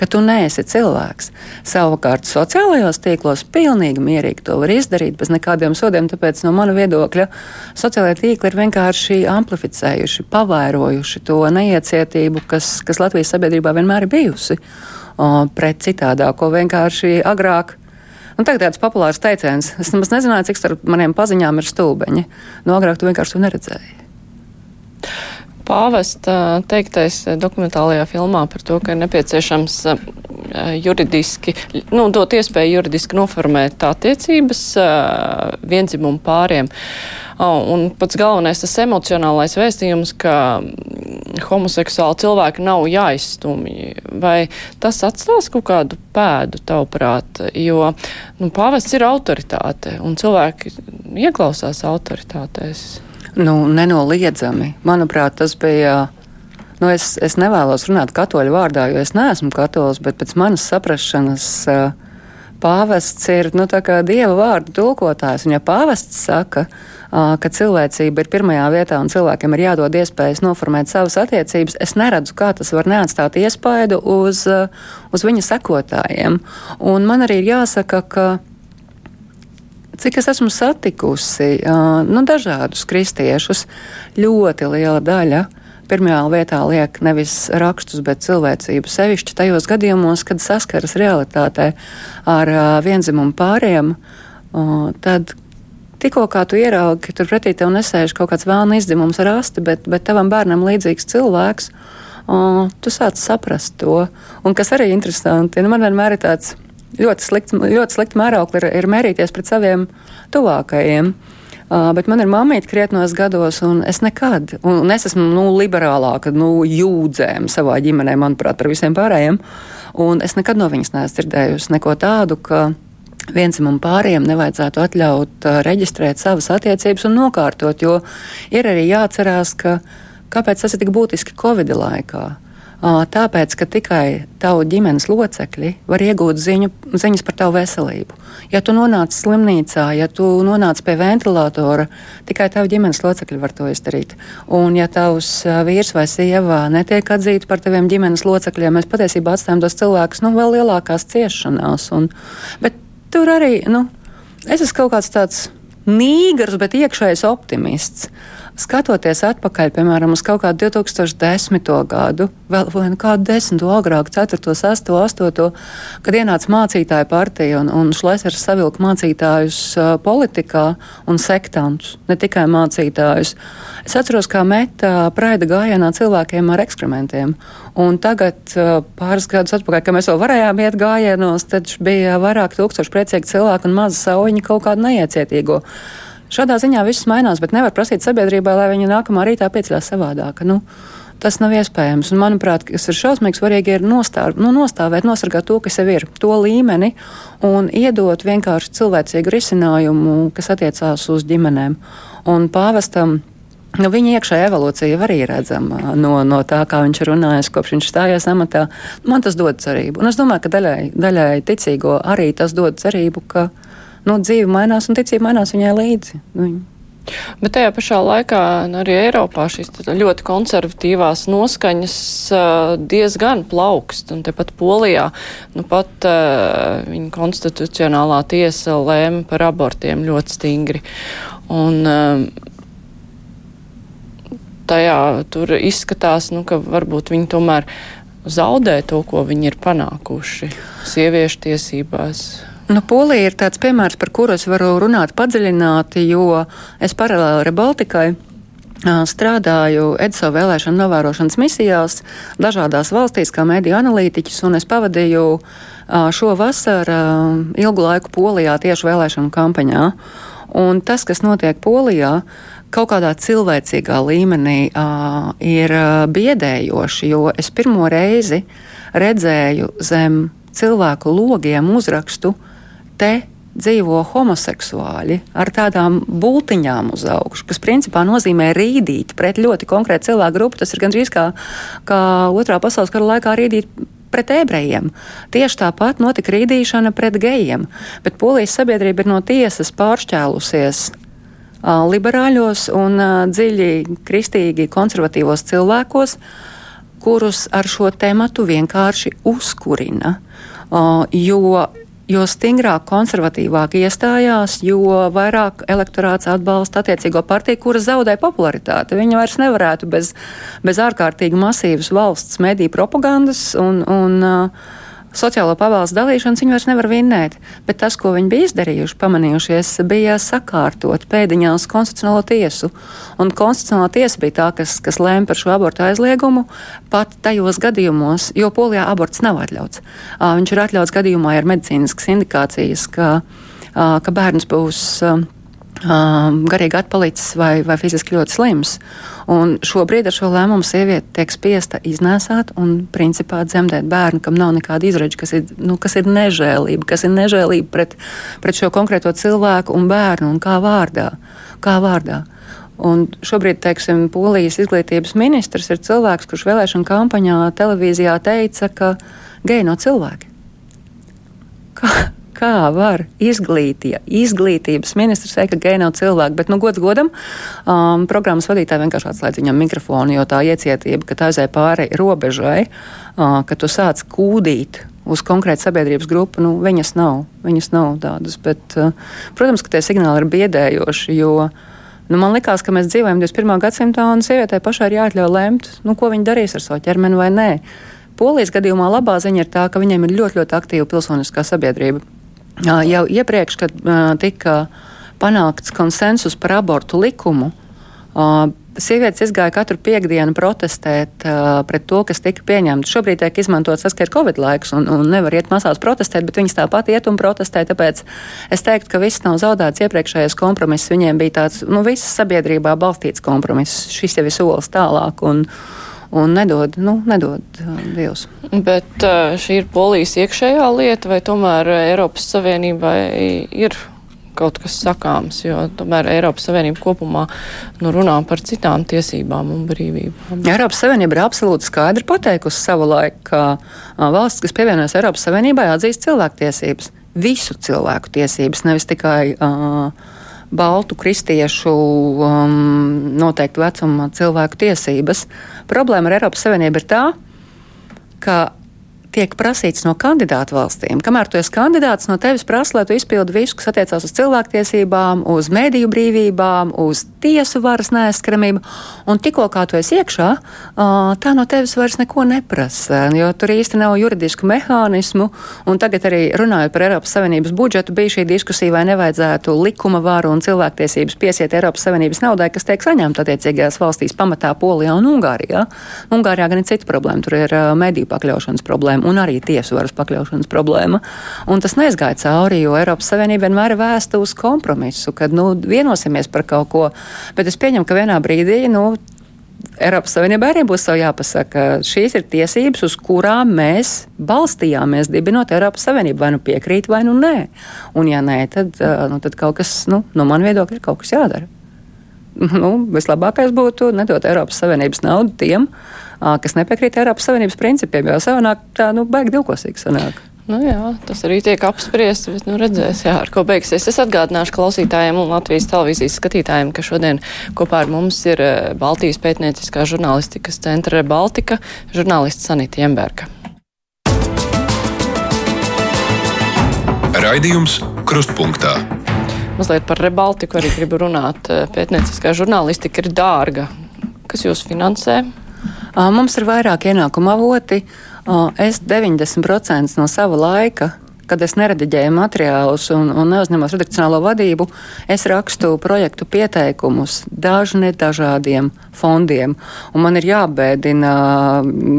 ka tu neesi cilvēks. Savukārt sociālajos tīklos pilnīgi mierīgi to var izdarīt bez nekādiem sodiem, tāpēc no mana viedokļa sociālajie tīkli ir vienkārši amplificējuši, pavairojuši to neiecietību, kas, kas Latvijas sabiedrībā vienmēr ir bijusi pret citādāko vienkārši agrāk Un tagad tāds populārs teiciens, es nemaz nezināju, cik starp maniem paziņām ir stulbeņi. No agrāk tu vienkārši to neredzēji. Pāvesta teiktais dokumentālajā filmā par to, ka ir nepieciešams juridiski, nu, dot iespēju juridiski noformēt attiecības vienzimumu pāriem. Un pats galvenais tas emocionālais vēstījums, ka homoseksuāli cilvēki nav jāizstumj. Vai tas atstās kaut kādu pēdu, tavuprāt? Jo nu, pāvests ir autoritāte, un cilvēki ieklausās autoritātēs. Nu, nenoliedzami. Manuprāt, tas bija. Nu, es, es nevēlos runāt katoļu vārdā, jo es neesmu katolis, bet pēc manas saprašanas pāvests ir nu, dieva vārdu tulkotājs. Un ja pāvests saka, ka ka cilvēcība ir pirmajā vietā un cilvēkiem ir jādod iespējas noformēt savas attiecības, es neredzu, kā tas var neatstāt iespaidu uz, uz viņa sekotājiem. Un man arī ir jāsaka, ka cik es esmu satikusi nu, dažādus kristiešus, ļoti liela daļa pirmajā vietā liek nevis rakstus, bet cilvēcību. Sevišķi tajos gadījumos, kad saskaras realitātē ar vienzimumu pāriem, tad tikko kā tu ieraugi, ka tur pretī tev nesēž kaut kāds vēlna izdzimums ar asti, bet, bet tavam bērnam līdzīgs cilvēks, tu sāc saprast to. Un kas arī interesanti, nu, man vienmēr ir tāds ļoti slikts, ļoti slikts mērauklis ir, ir mērīties pret saviem tuvākajiem. Uh, bet man ir mamīte krietnos gados, un es nekad, un, un es esmu nu, liberālāka, nu, jūdzēm savā ģimenē, manuprāt, par visiem pārējiem. Un es nekad no viņas neesmu dzirdējusi neko tādu, ka vienzimumu pāriem nevajadzētu atļaut uh, reģistrēt savas attiecības un nokārtot, jo ir arī jāatcerās, ka kāpēc tas ir tik būtiski Covid laikā. Tāpēc, ka tikai tavu ģimenes locekļi var iegūt ziņu, ziņas par tavu veselību. Ja tu nonāc slimnīcā, ja tu nonāc pie ventilatora, tikai tavu ģimenes locekļi var to izdarīt. Un, ja tavs vīrs vai sieva netiek atzīti par taviem ģimenes locekļiem, mēs patiesībā atstājam tos cilvēkus nu, vēl lielākās ciešanās. Un, bet tur arī nu, es esmu kaut kāds tāds nīgars, bet iekšējs optimists skatoties atpakaļ, piemēram, uz kaut kādu 2010. gadu, vēl nu kādu desmito agrāk, 4, 6, 8, kad ienāca mācītāja partija un, un Šlesers savilka mācītājus uh, politikā un sektantus, ne tikai mācītājus. Es atceros, kā meta praida gājienā cilvēkiem ar ekskrementiem. Un tagad, uh, pāris gadus atpakaļ, kad mēs vēl varējām iet gājienos, tad bija vairāk tūkstoši priecīgi cilvēki un maza sauņa kaut kādu neiecietīgo. Šādā ziņā viss mainās, bet nevar prasīt sabiedrībai, lai viņi nākamā rītā pieceļās savādāk. Nu, tas nav iespējams. Un, manuprāt, kas ir šausmīgi svarīgi, ir nostāv, nu, nostāvēt, nosargāt to, kas jau ir, to līmeni un iedot vienkārši cilvēcīgu risinājumu, kas attiecās uz ģimenēm. Un pāvestam. Nu, viņa iekšējā evolūcija arī redzama no, no tā, kā viņš ir runājis, kopš viņš stājās amatā. Man tas dod cerību. Un es domāju, ka daļai, daļai ticīgo arī tas dod cerību, ka nu, dzīve mainās un ticība mainās viņai līdzi. Viņa. Bet tajā pašā laikā nu, arī Eiropā šīs ļoti konservatīvās noskaņas diezgan plaukst. Un tepat Polijā nu, pat viņa konstitucionālā tiesa lēma par abortiem ļoti stingri. Un, tajā tur izskatās, nu, ka varbūt viņi tomēr zaudē to, ko viņi ir panākuši sieviešu tiesībās. Nu, Polija ir tāds piemērs, par kuru es varu runāt padziļināti, jo es paralēli Rebaltikai strādāju EDSO vēlēšanu novērošanas misijās dažādās valstīs, kā mediju analītiķis, un es pavadīju šo vasaru ilgu laiku Polijā tieši vēlēšanu kampaņā. Un tas, kas notiek Polijā, kaut kādā cilvēcīgā līmenī ir biedējoši, jo es pirmo reizi redzēju zem cilvēku logiem uzrakstu uh, te dzīvo homoseksuāļi ar tādām būtiņām uz augšu, kas principā nozīmē rīdīt pret ļoti konkrētu cilvēku grupu. Tas ir gandrīz kā, kā otrā pasaules kara laikā rīdīt pret ebrejiem. Tieši tāpat notika rīdīšana pret gejiem, bet polijas sabiedrība ir no tiesas pāršķēlusies uh, liberāļos un uh, dziļi kristīgi konservatīvos cilvēkos, kurus ar šo tematu vienkārši uzkurina. Uh, jo jo stingrāk, konservatīvāk iestājās, jo vairāk elektorāts atbalsta attiecīgo partiju, kura zaudē popularitāti. Viņa vairs nevarētu bez, bez ārkārtīgi masīvas valsts mediju propagandas un, un uh, sociālo pabalstu dalīšanas viņi vairs nevar vinnēt. Bet tas, ko viņi bija izdarījuši, pamanījušies, bija sakārtot pēdiņās konstitucionālo tiesu. Un konstitucionālā tiesa bija tā, kas, kas lēma par šo abortu aizliegumu pat tajos gadījumos, jo Polijā aborts nav atļauts. Viņš ir atļauts gadījumā ar medicīniskas indikācijas, ka, ka bērns būs garīgi atpalicis vai, vai fiziski ļoti slims. Un šobrīd ar šo lēmumu sieviete tiek spiesta iznēsāt un principā dzemdēt bērnu, kam nav nekāda izredz, kas ir, nu, kas ir nežēlība, kas ir nežēlība pret, pret šo konkrēto cilvēku un bērnu un kā vārdā. Kā vārdā. Un šobrīd, teiksim, Polijas izglītības ministrs ir cilvēks, kurš vēlēšana kampaņā televīzijā teica, ka geji nav cilvēki. Kā, kā var izglītie, izglītības ministrs teikt, ka geji nav cilvēki, bet, nu, gods godam, um, programmas vadītāji vienkārši atslēdz viņam mikrofonu, jo tā iecietība, ka tā aizēja pāri robežai, uh, ka tu sāc kūdīt uz konkrētu sabiedrības grupu, nu, viņas nav, viņas nav tādas, bet, uh, protams, ka tie signāli ir biedējoši, jo, Nu, man liekas, ka mēs dzīvojam 21. gadsimtā, un sievietei pašai ir jāatļauj lemt, nu, ko viņa darīs ar savu ķermeni vai nē. Polijas gadījumā labā ziņa ir tā, ka viņiem ir ļoti, ļoti aktīva pilsoniskā sabiedrība. Jau iepriekš, kad tika panākts konsensus par abortu likumu, sievietes izgāja katru piekdienu protestēt uh, pret to, kas tika pieņemts. Šobrīd tiek izmantots tas, ka ir Covid laiks un, un nevar iet masās protestēt, bet viņas tāpat iet un protestē. Tāpēc es teiktu, ka viss nav zaudēts. Iepriekšējais kompromiss viņiem bija tāds, nu, viss sabiedrībā balstīts kompromiss. Šis jau ir solis tālāk. Un, un nedod, nu, nedod uh, Dievs. Bet uh, šī ir polijas iekšējā lieta, vai tomēr Eiropas Savienībai ir kaut kas sakāms, jo tomēr Eiropas Savienība kopumā nu, runā par citām tiesībām un brīvībām. Eiropas Savienība ir absolūti skaidri pateikusi savu laiku, ka valsts, kas pievienojas Eiropas Savienībai, atzīst cilvēktiesības. Visu cilvēku tiesības, nevis tikai uh, baltu kristiešu um, noteiktu vecuma cilvēku tiesības. Problēma ar Eiropas Savienību ir tā, ka tiek prasīts no kandidātu valstīm. Kamēr tu esi kandidāts, no tevis prasa, lai tu izpildi visu, kas attiecās uz cilvēktiesībām, uz mēdīju brīvībām, uz tiesu varas neaizskaramību. Un tikko kā tu esi iekšā, tā no tevis vairs neko neprasa, jo tur īsti nav juridisku mehānismu. Un tagad arī runājot par Eiropas Savienības budžetu, bija šī diskusija, vai nevajadzētu likuma varu un cilvēktiesības piesiet Eiropas Savienības naudai, kas tiek saņemta attiecīgajās valstīs, pamatā Polijā un Ungārijā. Ungārijā gan ir cita problēma, tur ir mediju pakļaušanas problēma problēma un arī tiesu varas pakļaušanas problēma. Un tas neizgāja cauri, jo Eiropas Savienība vienmēr ir vēsta uz kompromisu, kad nu, vienosimies par kaut ko. Bet es pieņemu, ka vienā brīdī. Nu, Eiropas Savienībai arī būs jāpasaka, šīs ir tiesības, uz kurām mēs balstījāmies, dibinot Eiropas Savienību. Vai nu piekrīt, vai nu nē. Un, ja nē, tad, nu, tad kaut kas, nu, no man viedokļa, ir kaut kas jādara. Nu, vislabākais būtu nedot Eiropas Savienības naudu tiem, kas nepiekrīt Eiropas Savienības principiem, jo savādāk tā nu, baigi divkosīgi sanāk. Nu jā, tas arī tiek apspriests, bet nu redzēs, jā, ar ko beigsies. Es atgādināšu klausītājiem un Latvijas televīzijas skatītājiem, ka šodien kopā ar mums ir Baltijas pētnieciskā žurnālistikas centra Baltika žurnālists Sanita Jemberga. Raidījums Krustpunktā. Mazliet par Rebaltiku arī gribu runāt. Pētnieciskā žurnālistika ir dārga. Kas jūs finansē? Mums ir vairāk ienākumu avoti. Es 90% no sava laika kad es nerediģēju materiālus un, un neuzņemos redakcionālo vadību, es rakstu projektu pieteikumus dažne dažādiem fondiem. Un man ir jābēdina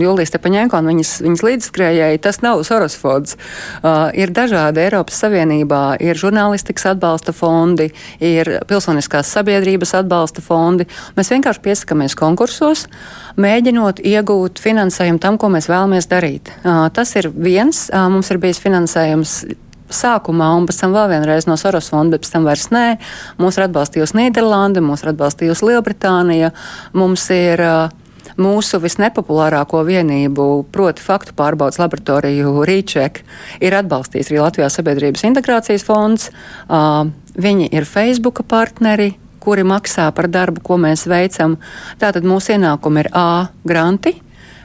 Julijas Tepaņēnko un viņas, viņas līdzskrējēji, tas nav Soros fonds. Uh, ir dažādi Eiropas Savienībā, ir žurnālistikas atbalsta fondi, ir pilsoniskās sabiedrības atbalsta fondi. Mēs vienkārši piesakamies konkursos, mēģinot iegūt finansējumu tam, ko mēs vēlamies darīt. Tas ir viens, mums ir bijis finansējums sākumā, un pēc tam vēl vienreiz no Soros fonda, bet pēc tam vairs nē. Mūs ir atbalstījusi Nīderlande, mūs ir atbalstījusi Lielbritānija. Mums ir mūsu visnepopulārāko vienību, proti faktu pārbaudas laboratoriju Rīček, ir atbalstījis arī Latvijas sabiedrības integrācijas fonds. Viņi ir Facebook partneri, kuri maksā par darbu, ko mēs veicam. Tātad mūsu ienākumi ir A granti,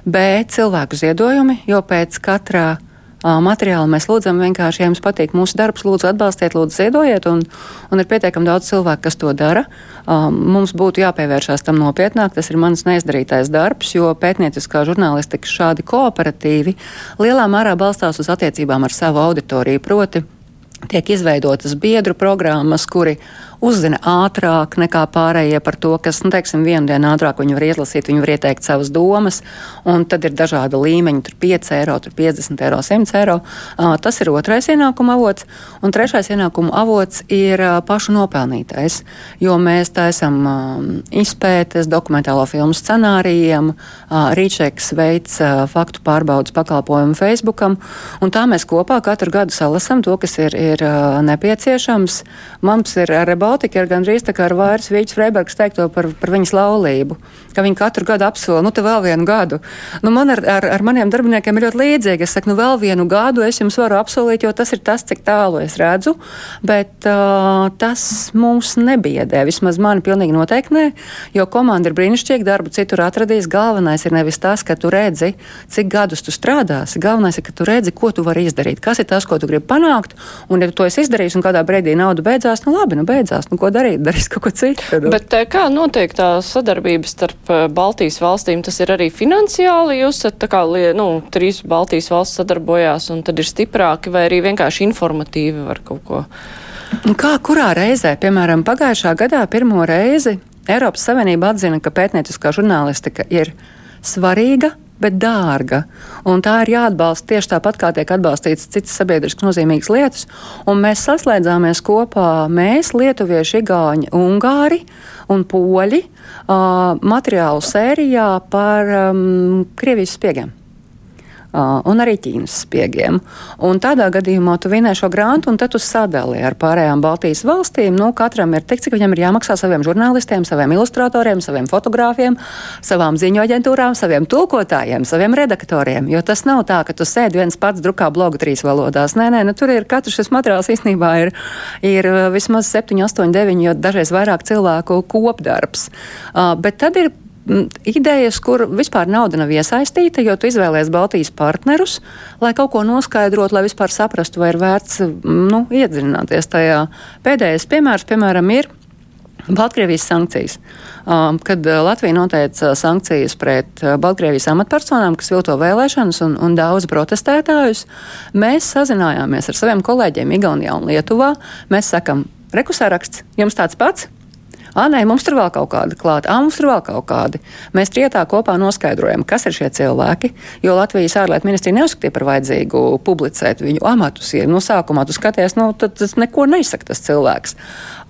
B cilvēku ziedojumi, jo pēc katrā materiālu. Mēs lūdzam vienkārši, ja jums patīk mūsu darbs, lūdzu atbalstiet, lūdzu ziedojiet, un, un ir pietiekami daudz cilvēku, kas to dara. Mums būtu jāpievēršās tam nopietnāk, tas ir mans neizdarītais darbs, jo pētnieciskā žurnālistika šādi kooperatīvi lielā mērā balstās uz attiecībām ar savu auditoriju. Proti, tiek izveidotas biedru programmas, kuri uzzina ātrāk nekā pārējie par to, kas, nu, teiksim, vienu dienu ātrāk viņi var izlasīt, viņi var ieteikt savas domas, un tad ir dažādi līmeņi, tur 5 eiro, tur 50 eiro, 100 eiro. Tas ir otrais ienākuma avots, un trešais ienākuma avots ir pašu nopelnītais, jo mēs taisam izpētes, dokumentālo filmu scenārijiem, Rīčeks veids faktu pārbaudas pakalpojumu Facebookam, un tā mēs kopā katru gadu salasam to, kas ir, ir nepieciešams. Mums ir arī Baltika ir gandrīz tā kā ar vairs Vīķis Freibergs teikto par, par viņas laulību, ka viņi katru gadu apsola, nu te vēl vienu gadu. Nu, man ar, ar, ar maniem darbiniekiem ir ļoti līdzīgi. Es saku, nu vēl vienu gadu es jums varu apsolīt, jo tas ir tas, cik tālu es redzu, bet uh, tas mūs nebiedē. Vismaz mani pilnīgi noteikti nē, jo komanda ir brīnišķīga, darbu citur atradīs. Galvenais ir nevis tas, ka tu redzi, cik gadus tu strādāsi. Galvenais ir, ka tu redzi, ko tu vari izdarīt, kas ir tas, ko tu gribi panākt. Un, ja tu to esi izdarījis un kādā brīdī nauda beidzās, nu labi, nu beidzās beidzās. Nu, ko darīt? Darīs kaut ko citu. Bet eh, kā notiek tā sadarbība starp eh, Baltijas valstīm? Tas ir arī finansiāli. Jūs esat tā kā, nu, trīs Baltijas valsts sadarbojās un tad ir stiprāki vai arī vienkārši informatīvi var kaut ko. Nu, kā kurā reizē, piemēram, pagājušā gadā pirmo reizi Eiropas Savienība atzina, ka pētnieciskā žurnālistika ir svarīga bet dārga. Un tā ir jāatbalsta tieši tāpat, kā tiek atbalstīts citas sabiedriski nozīmīgas lietas. Un mēs saslēdzāmies kopā, mēs, lietuvieši, igauņi, ungāri un poļi, uh, materiālu sērijā par um, Krievijas spiegiem. Un arī Ķīnas spiegiem. Un tādā gadījumā tu vinē šo grantu, un tad tu sadali ar pārējām Baltijas valstīm. Nu, katram ir tik, cik viņam ir jāmaksā saviem žurnālistiem, saviem ilustratoriem, saviem fotogrāfiem, savām ziņu aģentūrām, saviem tulkotājiem, saviem redaktoriem. Jo tas nav tā, ka tu sēdi viens pats drukā blogu trīs valodās. Nē, nē, nu, tur ir katrs šis materiāls īstenībā ir, ir vismaz 7, 8, 9, jo dažreiz vairāk cilvēku kopdarbs. Uh, bet tad ir idejas, kur vispār nauda nav iesaistīta, jo tu izvēlējies Baltijas partnerus, lai kaut ko noskaidrotu, lai vispār saprastu, vai ir vērts nu, iedziļināties tajā. Pēdējais piemērs, piemēram, ir. Baltkrievijas sankcijas. Um, kad Latvija noteica sankcijas pret Baltkrievijas amatpersonām, kas vilto vēlēšanas un, un daudz protestētājus, mēs sazinājāmies ar saviem kolēģiem Igaunijā un Lietuvā. Mēs sakam, rekusāraksts, jums tāds pats? Ah, nē, mums tur vēl kaut kāda klāta, ah, mums tur vēl kaut kādi. Mēs trietā kopā noskaidrojam, kas ir šie cilvēki, jo Latvijas ārlietu ministrija neuzskatīja par vajadzīgu publicēt viņu amatus. Ja no sākumā tu skaties, nu, tad tas neko neizsaka tas cilvēks.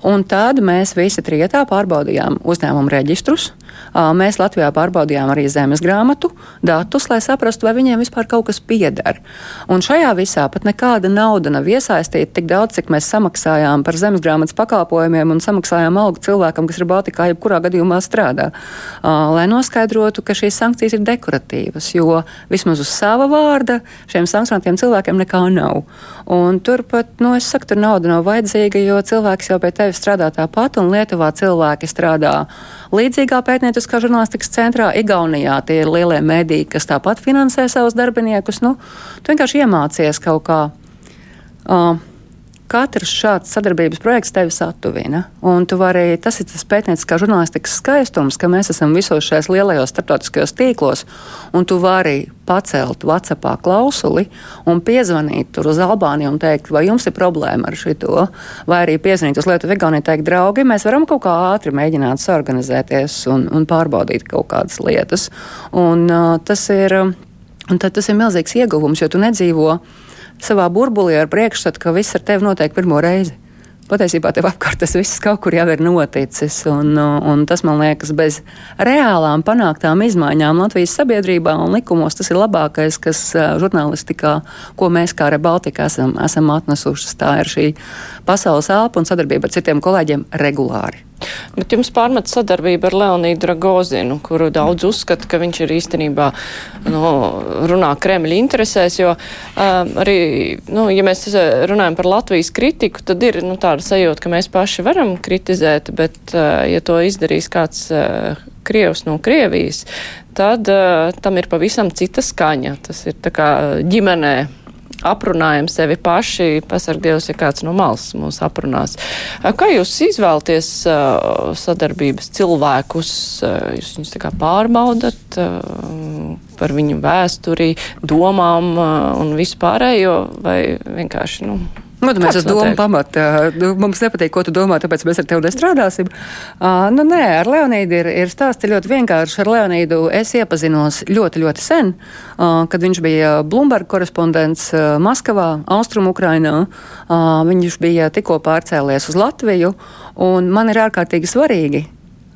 Un tad mēs visi trietā pārbaudījām uzņēmumu reģistrus. Mēs Latvijā pārbaudījām arī zemes grāmatu datus, lai saprastu, vai viņiem vispār kaut kas pieder. Un šajā visā pat nekāda nauda nav iesaistīta tik daudz, cik mēs samaksājām par zemes grāmatas pakalpojumiem un samaksājām algu cilvēkam, kas ir Baltikā, jebkurā gadījumā strādā. Lai noskaidrotu, ka šīs sankcijas ir dekoratīvas, jo vismaz uz sava vārda šiem sankcionētiem cilvēkiem nekā nav. Un turpat, nu, es saku, tur nauda nav vajadzīga, jo cilvēks jau pie tevis strādā tāpat, un Lietuvā cilvēki strādā līdzīgā pētnieciskā žurnālistikas centrā. Igaunijā tie ir lielie mediji, kas tāpat finansē savus darbiniekus. Nu, tu vienkārši iemācies kaut kā. Uh, katrs šāds sadarbības projekts tevi satuvina. Vari, tas ir tas pētnieciskā žurnālistikas skaistums, ka mēs esam visos šajos lielajos starptautiskajos tīklos, un tu vari pacelt WhatsAppā klausuli un piezvanīt tur uz Albāniju un teikt, vai jums ir problēma ar šito, vai arī piezvanīt uz Lietuvu Igauniju un teikt, draugi, mēs varam kaut kā ātri mēģināt sarganizēties un, un pārbaudīt kaut kādas lietas. Un, uh, tas ir, un tas ir milzīgs ieguvums, jo tu nedzīvo savā burbulī ar priekšstatu, ka viss ar tevi notiek pirmo reizi. Patiesībā tev apkārt tas viss kaut kur jau ir noticis, un, un tas, man liekas, bez reālām panāktām izmaiņām Latvijas sabiedrībā un likumos tas ir labākais, kas žurnālistikā, ko mēs kā Rebaltika esam, esam atnesuši. Tā ir šī pasaules elpa un sadarbība ar citiem kolēģiem regulāri. Bet jums pārmet sadarbība ar Leonīdu Ragozinu, kuru daudz uzskata, ka viņš ir īstenībā nu, runā Kremļa interesēs, jo um, arī, nu, ja mēs runājam par Latvijas kritiku, tad ir nu, tāda sajūta, ka mēs paši varam kritizēt, bet uh, ja to izdarīs kāds uh, Krievs no Krievijas, tad uh, tam ir pavisam cita skaņa. Tas ir tā kā ģimenē aprunājam sevi paši, pasargdievs, ja kāds no malas mūs aprunās. Kā jūs izvēlties sadarbības cilvēkus? Jūs viņus tā kā pārbaudat par viņu vēsturi, domām un vispārējo, vai vienkārši, nu, Nu, mēs esam domu pamatā. Nu, mums nepatīk, ko tu domā, tāpēc mēs ar tevi nestrādāsim. Uh, nu, nē, ar Leonīdu ir, ir stāsts ļoti vienkārši. Ar Leonīdu es iepazinos ļoti, ļoti sen, uh, kad viņš bija Bloomberg korespondents uh, Maskavā, Austrum Ukrainā. Uh, viņš bija tikko pārcēlies uz Latviju, un man ir ārkārtīgi svarīgi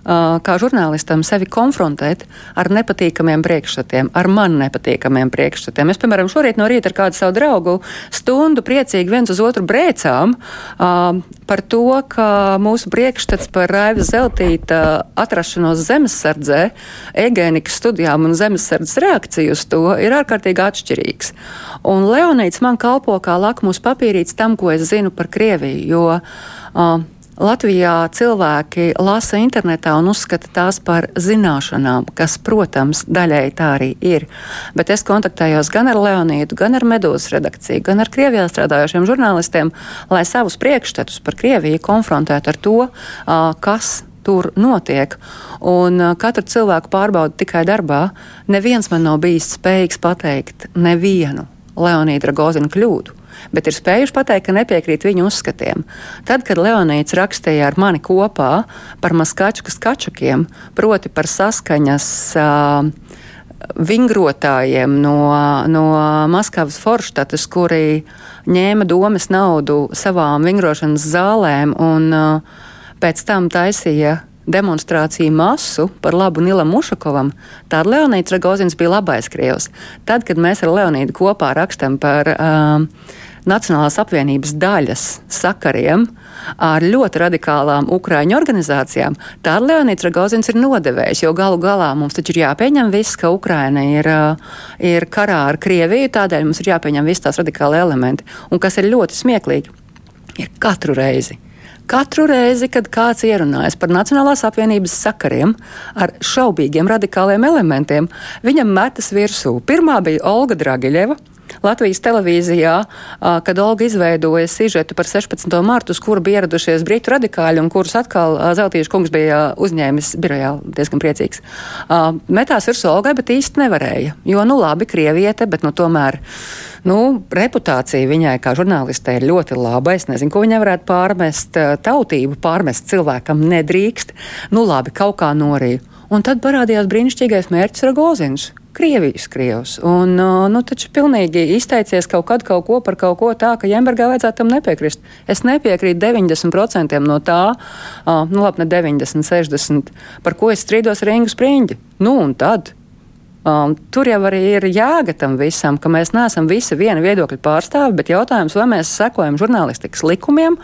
kā žurnālistam sevi konfrontēt ar nepatīkamiem priekšstatiem, ar man nepatīkamiem priekšstatiem. Es, piemēram, šorīt no rīta ar kādu savu draugu stundu priecīgi viens uz otru brēcām uh, par to, ka mūsu priekšstats par Raiva Zeltīta atrašanos zemesardzē, egēnikas studijām un zemesardzes reakciju uz to ir ārkārtīgi atšķirīgs. Un Leonīts man kalpo kā lakmus papīrīts tam, ko es zinu par Krieviju, jo uh, Latvijā cilvēki lasa internetā un uzskata tās par zināšanām, kas, protams, daļēji tā arī ir. Bet es kontaktējos gan ar Leonīdu, gan ar Medūzas redakciju, gan ar Krievijā strādājošiem žurnālistiem, lai savus priekšstatus par Krieviju konfrontētu ar to, kas tur notiek. Un katru cilvēku pārbaudu tikai darbā. Neviens man nav bijis spējīgs pateikt nevienu Leonīda Ragozina kļūdu bet ir spējuši pateikt, ka nepiekrīt viņu uzskatiem. Tad, kad Leonīts rakstīja ar mani kopā par maskačkas kačakiem, proti par saskaņas. Uh, vingrotājiem no, no Maskavas Forštatas, kuri ņēma domas naudu savām vingrošanas zālēm un uh, pēc tam taisīja demonstrāciju masu par labu Nilam Ušakovam, tad Leonīds Ragozins bija labais krievs. Tad, kad mēs ar Leonīdu kopā rakstam par uh, Nacionālās apvienības daļas sakariem ar ļoti radikālām Ukrāņu organizācijām, tad Leonīds Ragozins ir nodevējis, jo galu galā mums taču ir jāpieņem viss, ka Ukraina ir, ir karā ar Krieviju, tādēļ mums ir jāpieņem viss tās radikāli elementi. Un kas ir ļoti smieklīgi, ir katru reizi. Katru reizi, kad kāds ierunājas par Nacionālās apvienības sakariem ar šaubīgiem radikāliem elementiem, viņam metas virsū. Pirmā bija Olga Dragiļeva, Latvijas televīzijā, kad Olga izveidoja sižetu par 16. martu, uz kuru bija ieradušies britu radikāļi un kurus atkal Zeltīša kungs bija uzņēmis birojā, diezgan priecīgs. Metās virsū Olgai, bet īsti nevarēja, jo, nu labi, krieviete, bet nu tomēr. Nu, reputācija viņai kā žurnālistei ir ļoti laba. Es nezinu, ko viņai varētu pārmest. Tautību pārmest cilvēkam nedrīkst. Nu, labi, kaut kā norīja. Un tad parādījās brīnišķīgais mērķis Ragozins. Krievijas krievs. Un, nu, taču pilnīgi izteicies kaut kad kaut ko par kaut ko tā, ka Jembergā vajadzētu tam nepiekrist. Es nepiekrītu 90% no tā, nu labi, ne 90, 60, par ko es strīdos ar Ingu Spriņģi. Nu, un tad Um, tur jau arī ir jēga tam visam, ka mēs neesam visi viena viedokļa pārstāvi, bet jautājums, vai mēs sekojam žurnālistikas likumiem,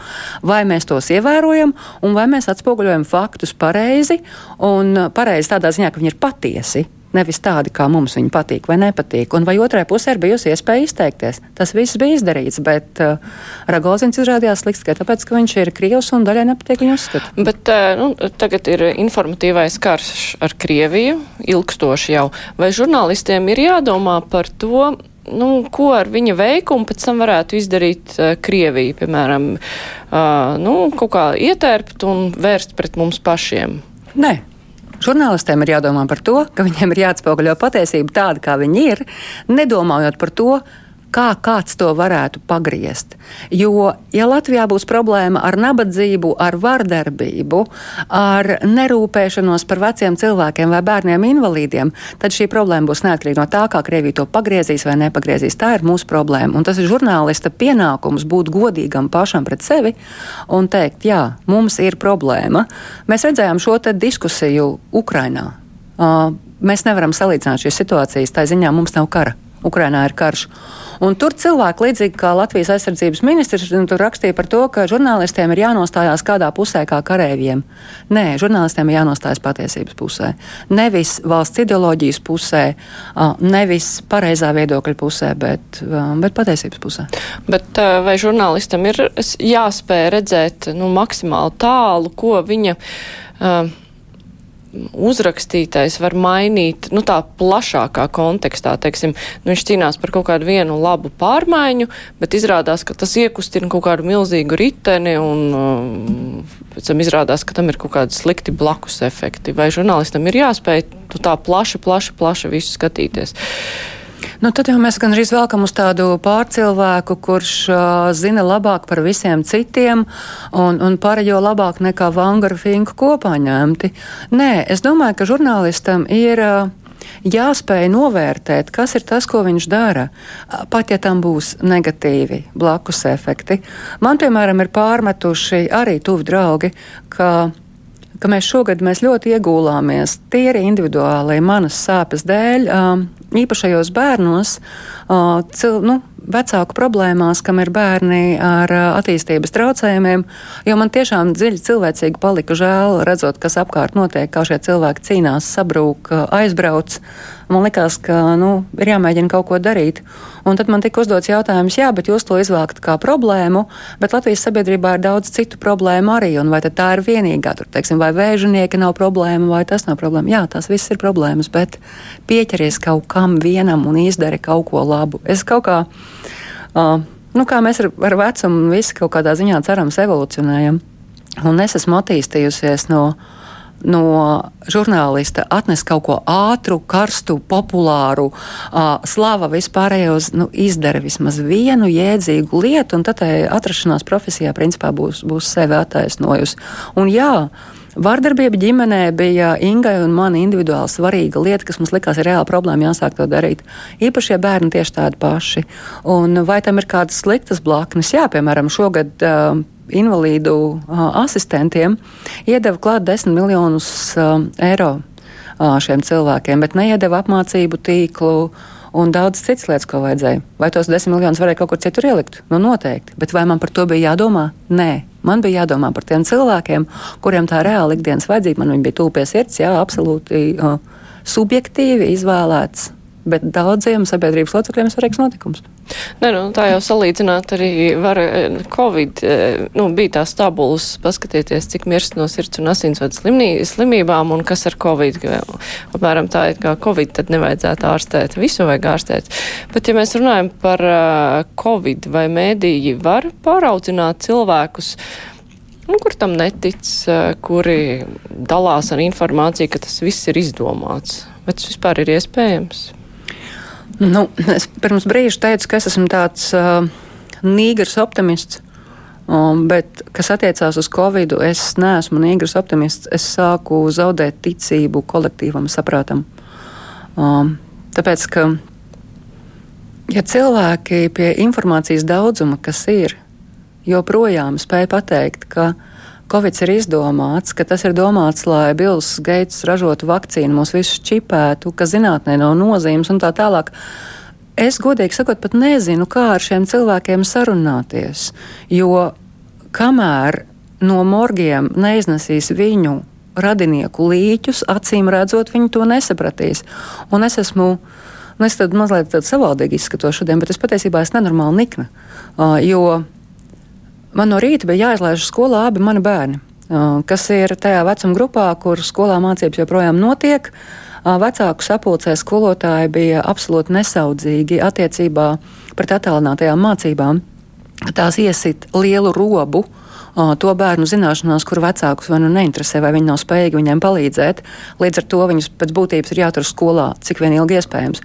vai mēs tos ievērojam, un vai mēs atspoguļojam faktus pareizi, un pareizi tādā ziņā, ka viņi ir patiesi nevis tādi, kā mums viņi patīk vai nepatīk. Un vai otrai pusē ir bijusi iespēja izteikties. Tas viss bija izdarīts, bet uh, Ragozins izrādījās slikts tikai tāpēc, ka viņš ir Krievs un daļai nepatīk viņa uzskatu. Bet uh, nu, tagad ir informatīvais karš ar Krieviju, ilgstoši jau. Vai žurnālistiem ir jādomā par to? nu, ko ar viņa veikumu pēc tam varētu izdarīt uh, Krievija, piemēram, uh, nu, kaut kā ietērpt un vērst pret mums pašiem? Nē, Žurnālistiem ir jādomā par to, ka viņiem ir jāatspoguļo patiesība tāda, kā viņi ir, nedomājot par to, kā kāds to varētu pagriezt. Jo, ja Latvijā būs problēma ar nabadzību, ar vardarbību, ar nerūpēšanos par veciem cilvēkiem vai bērniem invalīdiem, tad šī problēma būs neatkarīga no tā, kā Krievija to pagriezīs vai nepagriezīs. Tā ir mūsu problēma. Un tas ir žurnālista pienākums būt godīgam pašam pret sevi un teikt, jā, mums ir problēma. Mēs redzējām šo diskusiju Ukrainā. Uh, mēs nevaram salīdzināt šīs situācijas, tā ziņā mums nav kara. Ukrainā ir karš. Un tur cilvēki, līdzīgi kā Latvijas aizsardzības ministrs, nu, rakstīja par to, ka žurnālistiem ir jānostājās kādā pusē kā karēviem. Nē, žurnālistiem ir jānostājas patiesības pusē. Nevis valsts ideoloģijas pusē, nevis pareizā viedokļa pusē, bet, bet patiesības pusē. Bet vai žurnālistam ir jāspēj redzēt nu, maksimāli tālu, ko viņa. Uh, uzrakstītais var mainīt nu, tā plašākā kontekstā. Teiksim, nu, viņš cīnās par kaut kādu vienu labu pārmaiņu, bet izrādās, ka tas iekustina kaut kādu milzīgu riteni un uh, pēc tam izrādās, ka tam ir kaut kādi slikti blakus efekti. Vai žurnālistam ir jāspēj tā plaši, plaši, plaši visu skatīties? Nu, tad jau mēs gan arī velkam uz tādu pārcilvēku, kurš uh, zina labāk par visiem citiem un, un pārējo labāk nekā Vangara Finku kopā ņemti. Nē, es domāju, ka žurnālistam ir. Uh, jāspēj novērtēt, kas ir tas, ko viņš dara, pat ja tam būs negatīvi blakus efekti. Man, piemēram, ir pārmetuši arī tuvi draugi, ka ka mēs šogad mēs ļoti iegūlāmies tīri individuāli manas sāpes dēļ, īpašajos bērnos, cil, nu, vecāku problēmās, kam ir bērni ar attīstības traucējumiem, jo man tiešām dziļi cilvēcīgi palika žēl, redzot, kas apkārt notiek, kā šie cilvēki cīnās, sabrūk, aizbrauc. Man likās, ka nu, ir jāmēģina kaut ko darīt. Un tad man tika uzdots jautājums, jā, bet jūs to izvēlkat kā problēmu, bet Latvijas sabiedrībā ir daudz citu problēmu arī, vai tā ir vienīgā, tur, teiksim, vai vēžinieki nav problēma, vai tas nav problēma. Jā, tās viss ir problēmas, bet pieķeries kaut kam vienam un izdari kaut ko labu. Es kaut kā Uh, nu, kā mēs ar, ar vecumu visi kaut kādā ziņā cerams evolucionējam. Un es esmu attīstījusies no, no žurnālista, atnes kaut ko ātru, karstu, populāru, uh, slava vispārējos, nu, izdara vismaz vienu jēdzīgu lietu, un tad atrašanās profesijā principā būs, būs sevi attaisnojusi. Un jā, Vārdarbība ģimenē bija Ingai un man individuāli svarīga lieta, kas mums likās ir reāla problēma, jāsāk to darīt. Īpašie bērni tieši tādi paši. Un vai tam ir kādas sliktas blaknes? Jā, piemēram, šogad uh, invalīdu uh, asistentiem, iedeva klāt 10 miljonus uh, eiro uh, šiem cilvēkiem, bet neiedeva apmācību tīklu un daudz citas lietas, ko vajadzēja. Vai tos 10 miljonus varēja kaut kur citur ielikt? Nu, noteikti. Bet vai man par to bija jādomā? Nē. Man bija jādomā par tiem cilvēkiem, kuriem tā reāli ikdienas vajadzība. Man bija tūpies sirds, jā, absolūti uh, subjektīvi izvēlēts bet daudziem sabiedrības locekļiem svarīgs notikums. Ne, nu, tā jau salīdzināt arī var eh, Covid, eh, nu, bija tās tabulas, paskatieties, cik mirst no sirds un asinsvadu slimībām un kas ar Covid. Apmēram tā, kā Covid, tad nevajadzētu ārstēt, visu vajag ārstēt. Bet, ja mēs runājam par uh, Covid, vai mēdīji var pāraudzināt cilvēkus, nu, kur tam netic, kuri dalās ar informāciju, ka tas viss ir izdomāts? Vai tas vispār ir iespējams? Nu, es pirms brīža teicu, ka es esmu tāds uh, nīgrs optimists. Um, bet, kas attiecās uz Covid, es neesmu nīgrs optimists. Es sāku zaudēt ticību kolektīvam saprātam. Um, tāpēc, ka ja cilvēki pie informācijas daudzuma, kas ir, joprojām spēj pateikt, ka Covid ir izdomāts, ka tas ir domāts, lai Bills Geits ražotu vakcīnu, mūs visus čipētu, ka zinātnē nav nozīmes un tā tālāk. Es godīgi sakot, pat nezinu, kā ar šiem cilvēkiem sarunāties, jo kamēr no morgiem neiznesīs viņu radinieku līķus, acīm redzot, viņi to nesapratīs. Un es esmu. Nu, es tad mazliet savādāk izskatos šodien, bet es patiesībā esmu nenormāli nikna. Uh, jo Man no rīta bija jāizlaiž skolā abi mani bērni, kas ir tajā vecuma grupā, kur skolā mācības joprojām notiek. Vecāku sapulcē skolotāji bija absolūti nesaudzīgi attiecībā pret attālinātajām mācībām. Tās iesit lielu robu to bērnu zināšanās, kur vecākus vai nu neinteresē, vai viņi nav spējīgi viņiem palīdzēt. Līdz ar to viņus pēc būtības ir jātur skolā, cik vien ilgi iespējams.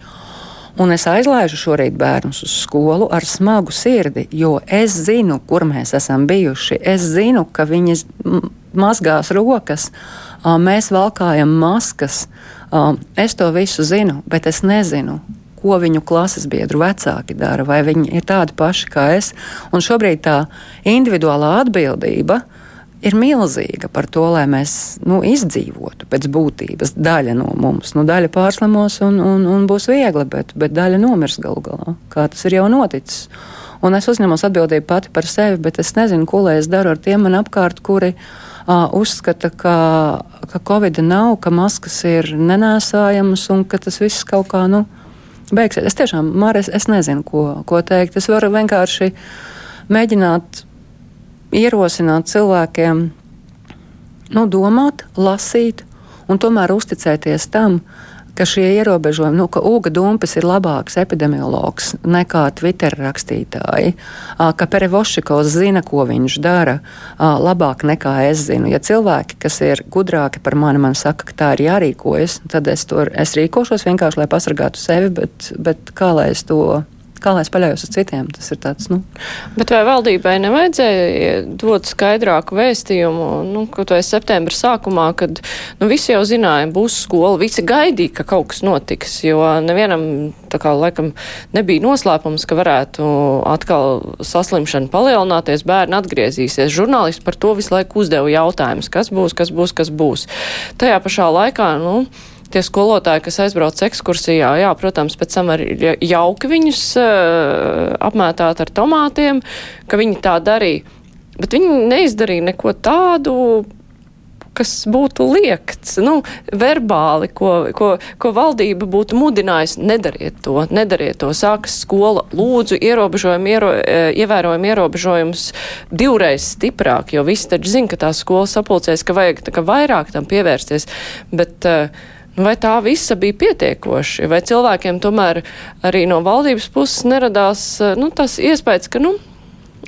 Un es aizlaižu šorīt bērnus uz skolu ar smagu sirdi, jo es zinu, kur mēs esam bijuši. Es zinu, ka viņi mazgās rokas, mēs valkājam maskas. Es to visu zinu, bet es nezinu, ko viņu klases biedru vecāki dara, vai viņi ir tādi paši kā es. Un šobrīd tā individuālā atbildība ir ir milzīga par to, lai mēs nu, izdzīvotu pēc būtības. Daļa no mums, nu, daļa pārslimos un, un, un būs viegli, bet, bet daļa nomirs galu galā, kā tas ir jau noticis. Un es uzņemos atbildību pati par sevi, bet es nezinu, ko lai es daru ar tiem man apkārt, kuri uh, uzskata, ka, ka Covid nav, ka maskas ir nenēsājamas un ka tas viss kaut kā, nu, beigsies. Es tiešām, Māris, es nezinu, ko, ko teikt. Es varu vienkārši mēģināt ierosināt cilvēkiem nu, domāt, lasīt un tomēr uzticēties tam, ka šie ierobežojumi, nu, ka Uga Dumpis ir labāks epidemiologs nekā Twitter rakstītāji, ka Perevošikovs zina, ko viņš dara, labāk nekā es zinu. Ja cilvēki, kas ir gudrāki par mani, man saka, ka tā ir jārīkojas, tad es, to, es rīkošos vienkārši, lai pasargātu sevi, bet, bet kā lai es to kā lai es paļaujos uz citiem. Tas ir tāds, nu. Bet vai valdībai nevajadzēja dot skaidrāku vēstījumu, nu, kaut vai septembra sākumā, kad, nu, visi jau zināja, būs skola, visi gaidīja, ka kaut kas notiks, jo nevienam, tā kā, laikam, nebija noslēpums, ka varētu atkal saslimšana palielināties, bērni atgriezīsies. Žurnālisti par to visu laiku uzdeva jautājumus, kas būs, kas būs, kas būs. Tajā pašā laikā, nu, tie skolotāji, kas aizbrauc ekskursijā, jā, protams, pēc tam arī jauki viņus uh, apmētāt ar tomātiem, ka viņi tā darīja. Bet viņi neizdarīja neko tādu, kas būtu liekts, nu, verbāli, ko, ko, ko valdība būtu mudinājusi, nedariet to, nedariet to. Sākas skola, lūdzu, ierobežojumu, iero, eh, ievērojumu ierobežojumus divreiz stiprāk, jo visi taču zina, ka tā skola sapulcēs, ka vajag tā kā vairāk tam pievērsties. Bet, uh, Vai tā visa bija pietiekoši, vai cilvēkiem tomēr arī no valdības puses neradās eh, nu, tas iespējas, ka nu,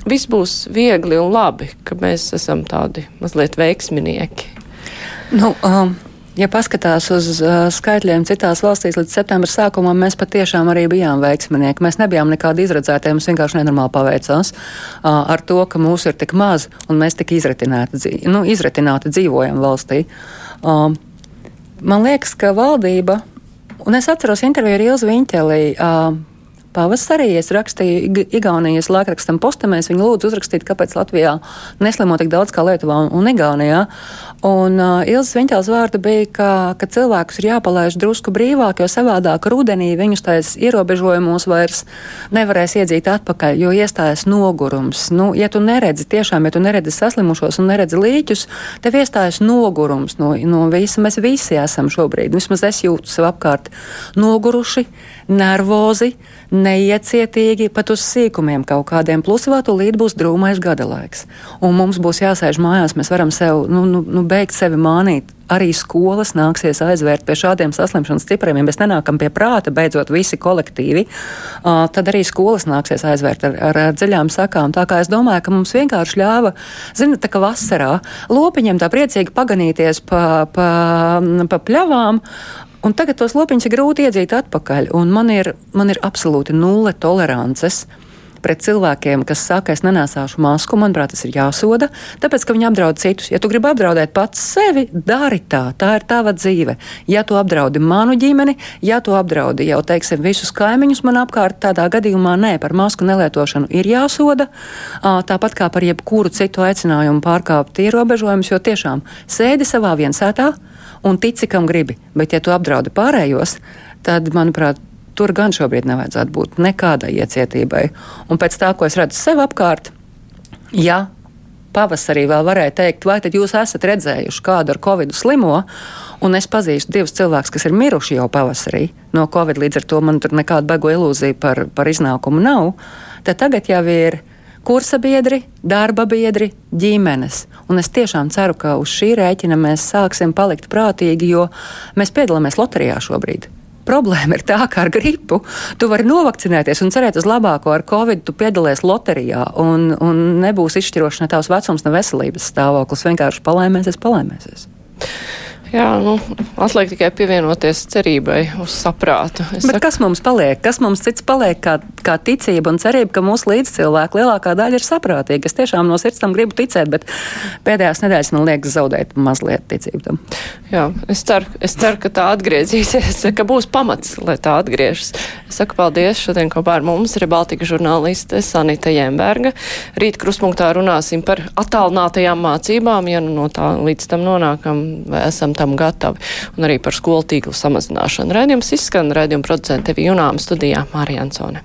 viss būs viegli un labi, ka mēs esam tādi mazliet veiksminieki? Nu, um. Ja paskatās uz uh, skaitļiem citās valstīs līdz septembra sākumam, mēs patiešām arī bijām veiksminieki. Mēs nebijām nekādi izredzētie, mums vienkārši nenormāli paveicās uh, ar to, ka mūs ir tik maz un mēs tik izretināti, nu, izretināti dzīvojam valstī. Uh, Man liekas, ka valdība, un es atceros interviju ar Ilzu Viņķelī, uh, pavasarī es rakstīju Igaunijas laikrakstam postamēs, viņi lūdzu uzrakstīt, kāpēc Latvijā neslimo tik daudz kā Lietuvā un, un Igaunijā. Un uh, Ilzas Viņķels vārda bija, ka, ka cilvēkus ir jāpalaiž drusku brīvāk, jo savādāk rudenī viņus tais ierobežojumos vairs nevarēs iedzīt atpakaļ, jo iestājas nogurums. Nu, ja tu neredzi, tiešām, ja tu neredzi saslimušos un neredzi līķus, tev iestājas nogurums no, no visa. Mēs visi esam šobrīd, vismaz es jūtu sev apkārt, noguruši, nervozi, neiecietīgi, pat uz sīkumiem kaut kādiem. Plus vēl tūlīt būs drūmais gada laiks. Un mums būs jāsēž mājās, mēs varam sev, nu, nu, nu beigt sevi mānīt. Arī skolas nāksies aizvērt pie šādiem saslimšanas cipriem. Ja mēs nenākam pie prāta, beidzot visi kolektīvi, uh, tad arī skolas nāksies aizvērt ar, ar, ar dziļām sakām. Tā kā es domāju, ka mums vienkārši ļāva, zinot, tā kā vasarā lopiņiem tā priecīgi paganīties pa, pa, pa pļavām. Un tagad tos lopiņus ir grūti iedzīt atpakaļ, un man ir, man ir absolūti nulle tolerances pret cilvēkiem, kas saka, es nesāšu masku, manuprāt, tas ir jāsoda, tāpēc, ka viņi apdraud citus. Ja tu gribi apdraudēt pats sevi, dari tā, tā ir tava dzīve. Ja tu apdraudi manu ģimeni, ja tu apdraudi jau, teiksim, visus kaimiņus man apkārt, tādā gadījumā nē, par masku nelietošanu ir jāsoda, tāpat kā par jebkuru citu aicinājumu pārkāpt ierobežojumus, jo tiešām sēdi savā viensētā un tici, kam gribi, bet ja tu apdraudi pārējos, tad, manuprāt, tur gan šobrīd nevajadzētu būt nekādai iecietībai. Un pēc tā, ko es redzu sev apkārt, ja pavasarī vēl varēja teikt, vai tad jūs esat redzējuši kādu ar covid slimo, un es pazīstu divus cilvēkus, kas ir miruši jau pavasarī. No covid, līdz ar to man tur nekāda bego ilūzija par, par iznākumu nav, tad tagad jau ir kursa biedri, darba biedri, ģimenes. Un es tiešām ceru, ka uz šī rēķina mēs sāksim palikt prātīgi, jo mēs piedalāmies loterijā šobrīd. Problēma ir tā, ka ar gripu tu vari novakcinēties un cerēt uz labāko. Ar covid tu piedalies loterijā un, un nebūs izšķiroši ne tavs vecums, ne veselības stāvoklis. Vienkārši palēmēsies, palēmēsies. Jā, nu, atliek tikai pievienoties cerībai uz saprātu. Es bet saku... kas mums paliek? Kas mums cits paliek kā, kā ticība un cerība, ka mūsu līdzcilvēki lielākā daļa ir saprātīgi? Es tiešām no sirds tam gribu ticēt, bet pēdējās nedēļas man liekas zaudēt mazliet ticību tam. Jā, es ceru, es ceru, ka tā atgriezīsies, ka būs pamats, lai tā atgriežas. Es saku paldies šodien kopā ar mums ir Baltika žurnāliste Sanita Jemberga. Rīt kruspunktā runāsim par attālinātajām mācībām, ja nu no tā līdz tam nonākam, vai esam tā tam gatavi, un arī par skolu tīklu samazināšanu. Rēdījums izskan, rēdījuma producente Tevi Junām studijā Mārija Ansone.